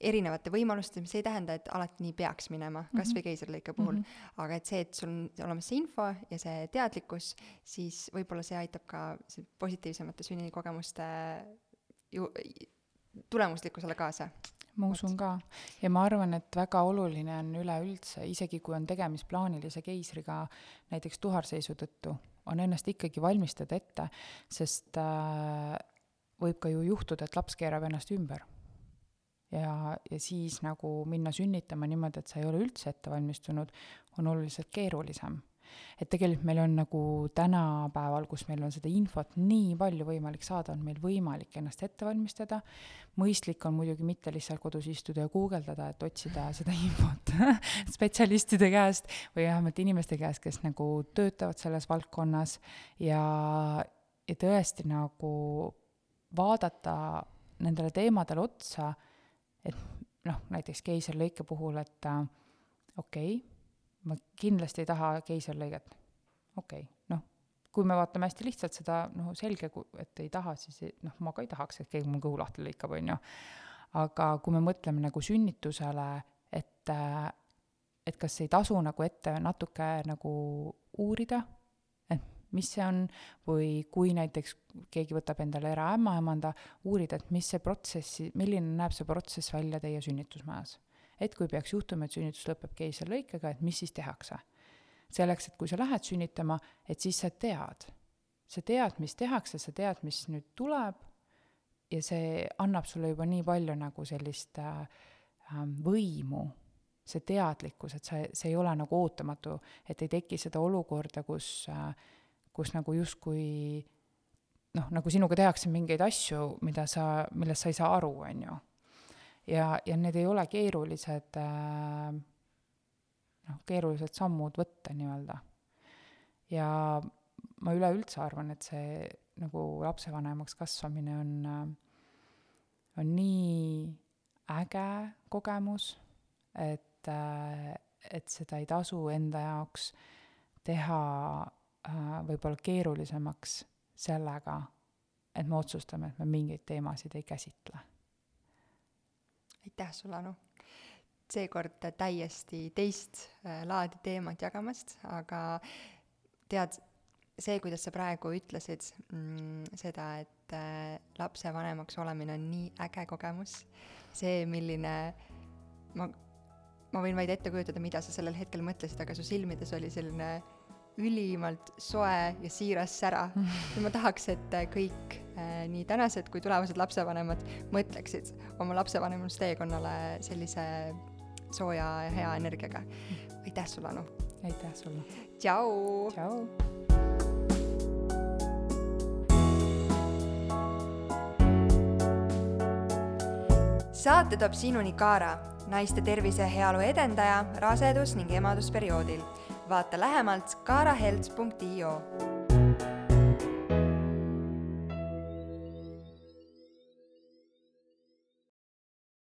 erinevate võimaluste, mis ei tähenda, et alati nii peaks minema, kas või keisrilõike puhul. Mm, -hmm. aga et see, et sul on olemas see info ja see teadlikkus, siis võib-olla see aitab ka positiivsemate sünnikogemuste ju tulemuslikkusele kaasa. Ma usun ka. Ja ma arvan, et väga oluline on üleüldse, isegi kui on tegemist plaanilise keisriga näiteks tuharseisu tõttu, on ennast ikkagi valmistada ette, sest äh, võib ka ju juhtuda, et laps keerab ennast ümber. ja, ja siis nagu minna sünnitama niimoodi, et sa ei ole üldse ette valmistunud, on oluliselt keerulisem et tegelikult meil on nagu tänapäeval, kus meil on seda infot nii palju võimalik saada, on meil võimalik ennast ette valmistada. mõistlik on muidugi mitte lihtsalt kodus istuda ja guugeldada, et otsida <laughs> seda infot <laughs> spetsialistide käest või vähemalt inimeste käest, kes nagu töötavad selles valdkonnas ja, ja tõesti nagu vaadata nendele teemadele otsa, et noh, näiteks keisrilõike puhul, et äh, okei okay,, ma kindlasti ei taha keisrilõiget. okei okay,, noh, kui me vaatame hästi lihtsalt seda, noh, selge, et ei taha, siis ei, noh, ma ka ei tahaks, et keegi mul kõhu lahti lõikab, on ju. aga kui me mõtleme nagu sünnitusele, et, et kas ei tasu nagu ette natuke nagu uurida, et mis see on, või kui näiteks keegi võtab endale eraämmaemanda, uurida, et mis see protsessi, milline näeb see protsess välja teie sünnitusmajas et kui peaks juhtuma, et sünnitus lõpeb keisrilõikega, et mis siis tehakse. selleks, et kui sa lähed sünnitama, et siis sa tead, sa tead, mis tehakse, sa tead, mis nüüd tuleb ja see annab sulle juba nii palju nagu sellist äh, ähm, võimu, see teadlikkus, et sa, see ei ole nagu ootamatu, et ei teki seda olukorda, kus äh,, kus nagu justkui noh, nagu sinuga tehakse mingeid asju, mida sa, millest sa ei saa aru, on ju ja, ja need ei ole keerulised äh, noh, keerulised sammud võtta nii-öelda. ja ma üleüldse arvan, et see nagu lapsevanemaks kasvamine on, äh, on nii äge kogemus, et, äh, et seda ei tasu enda jaoks teha võib-olla keerulisemaks sellega, et me otsustame, et me mingeid teemasid ei käsitle aitäh sulle, Anu! seekord täiesti teist äh, laadi teemat jagamast, aga tead, see, kuidas sa praegu ütlesid mm, seda, et äh, lapsevanemaks olemine on nii äge kogemus, see, milline ma, ma võin vaid ette kujutada, mida sa sellel hetkel mõtlesid, aga su silmides oli selline ülimalt soe ja siiras sära ja ma tahaks, et kõik äh, nii tänased kui tulevased lapsevanemad mõtleksid oma lapsevanemusteekonnale sellise sooja ja hea energiaga. aitäh sulle, Anu! aitäh sulle! tšau! tšau! saate toob sinuni Kaara, naiste tervise ja heaolu edendaja rasedus- ning emadusperioodil vaata lähemalt kaarahelts.io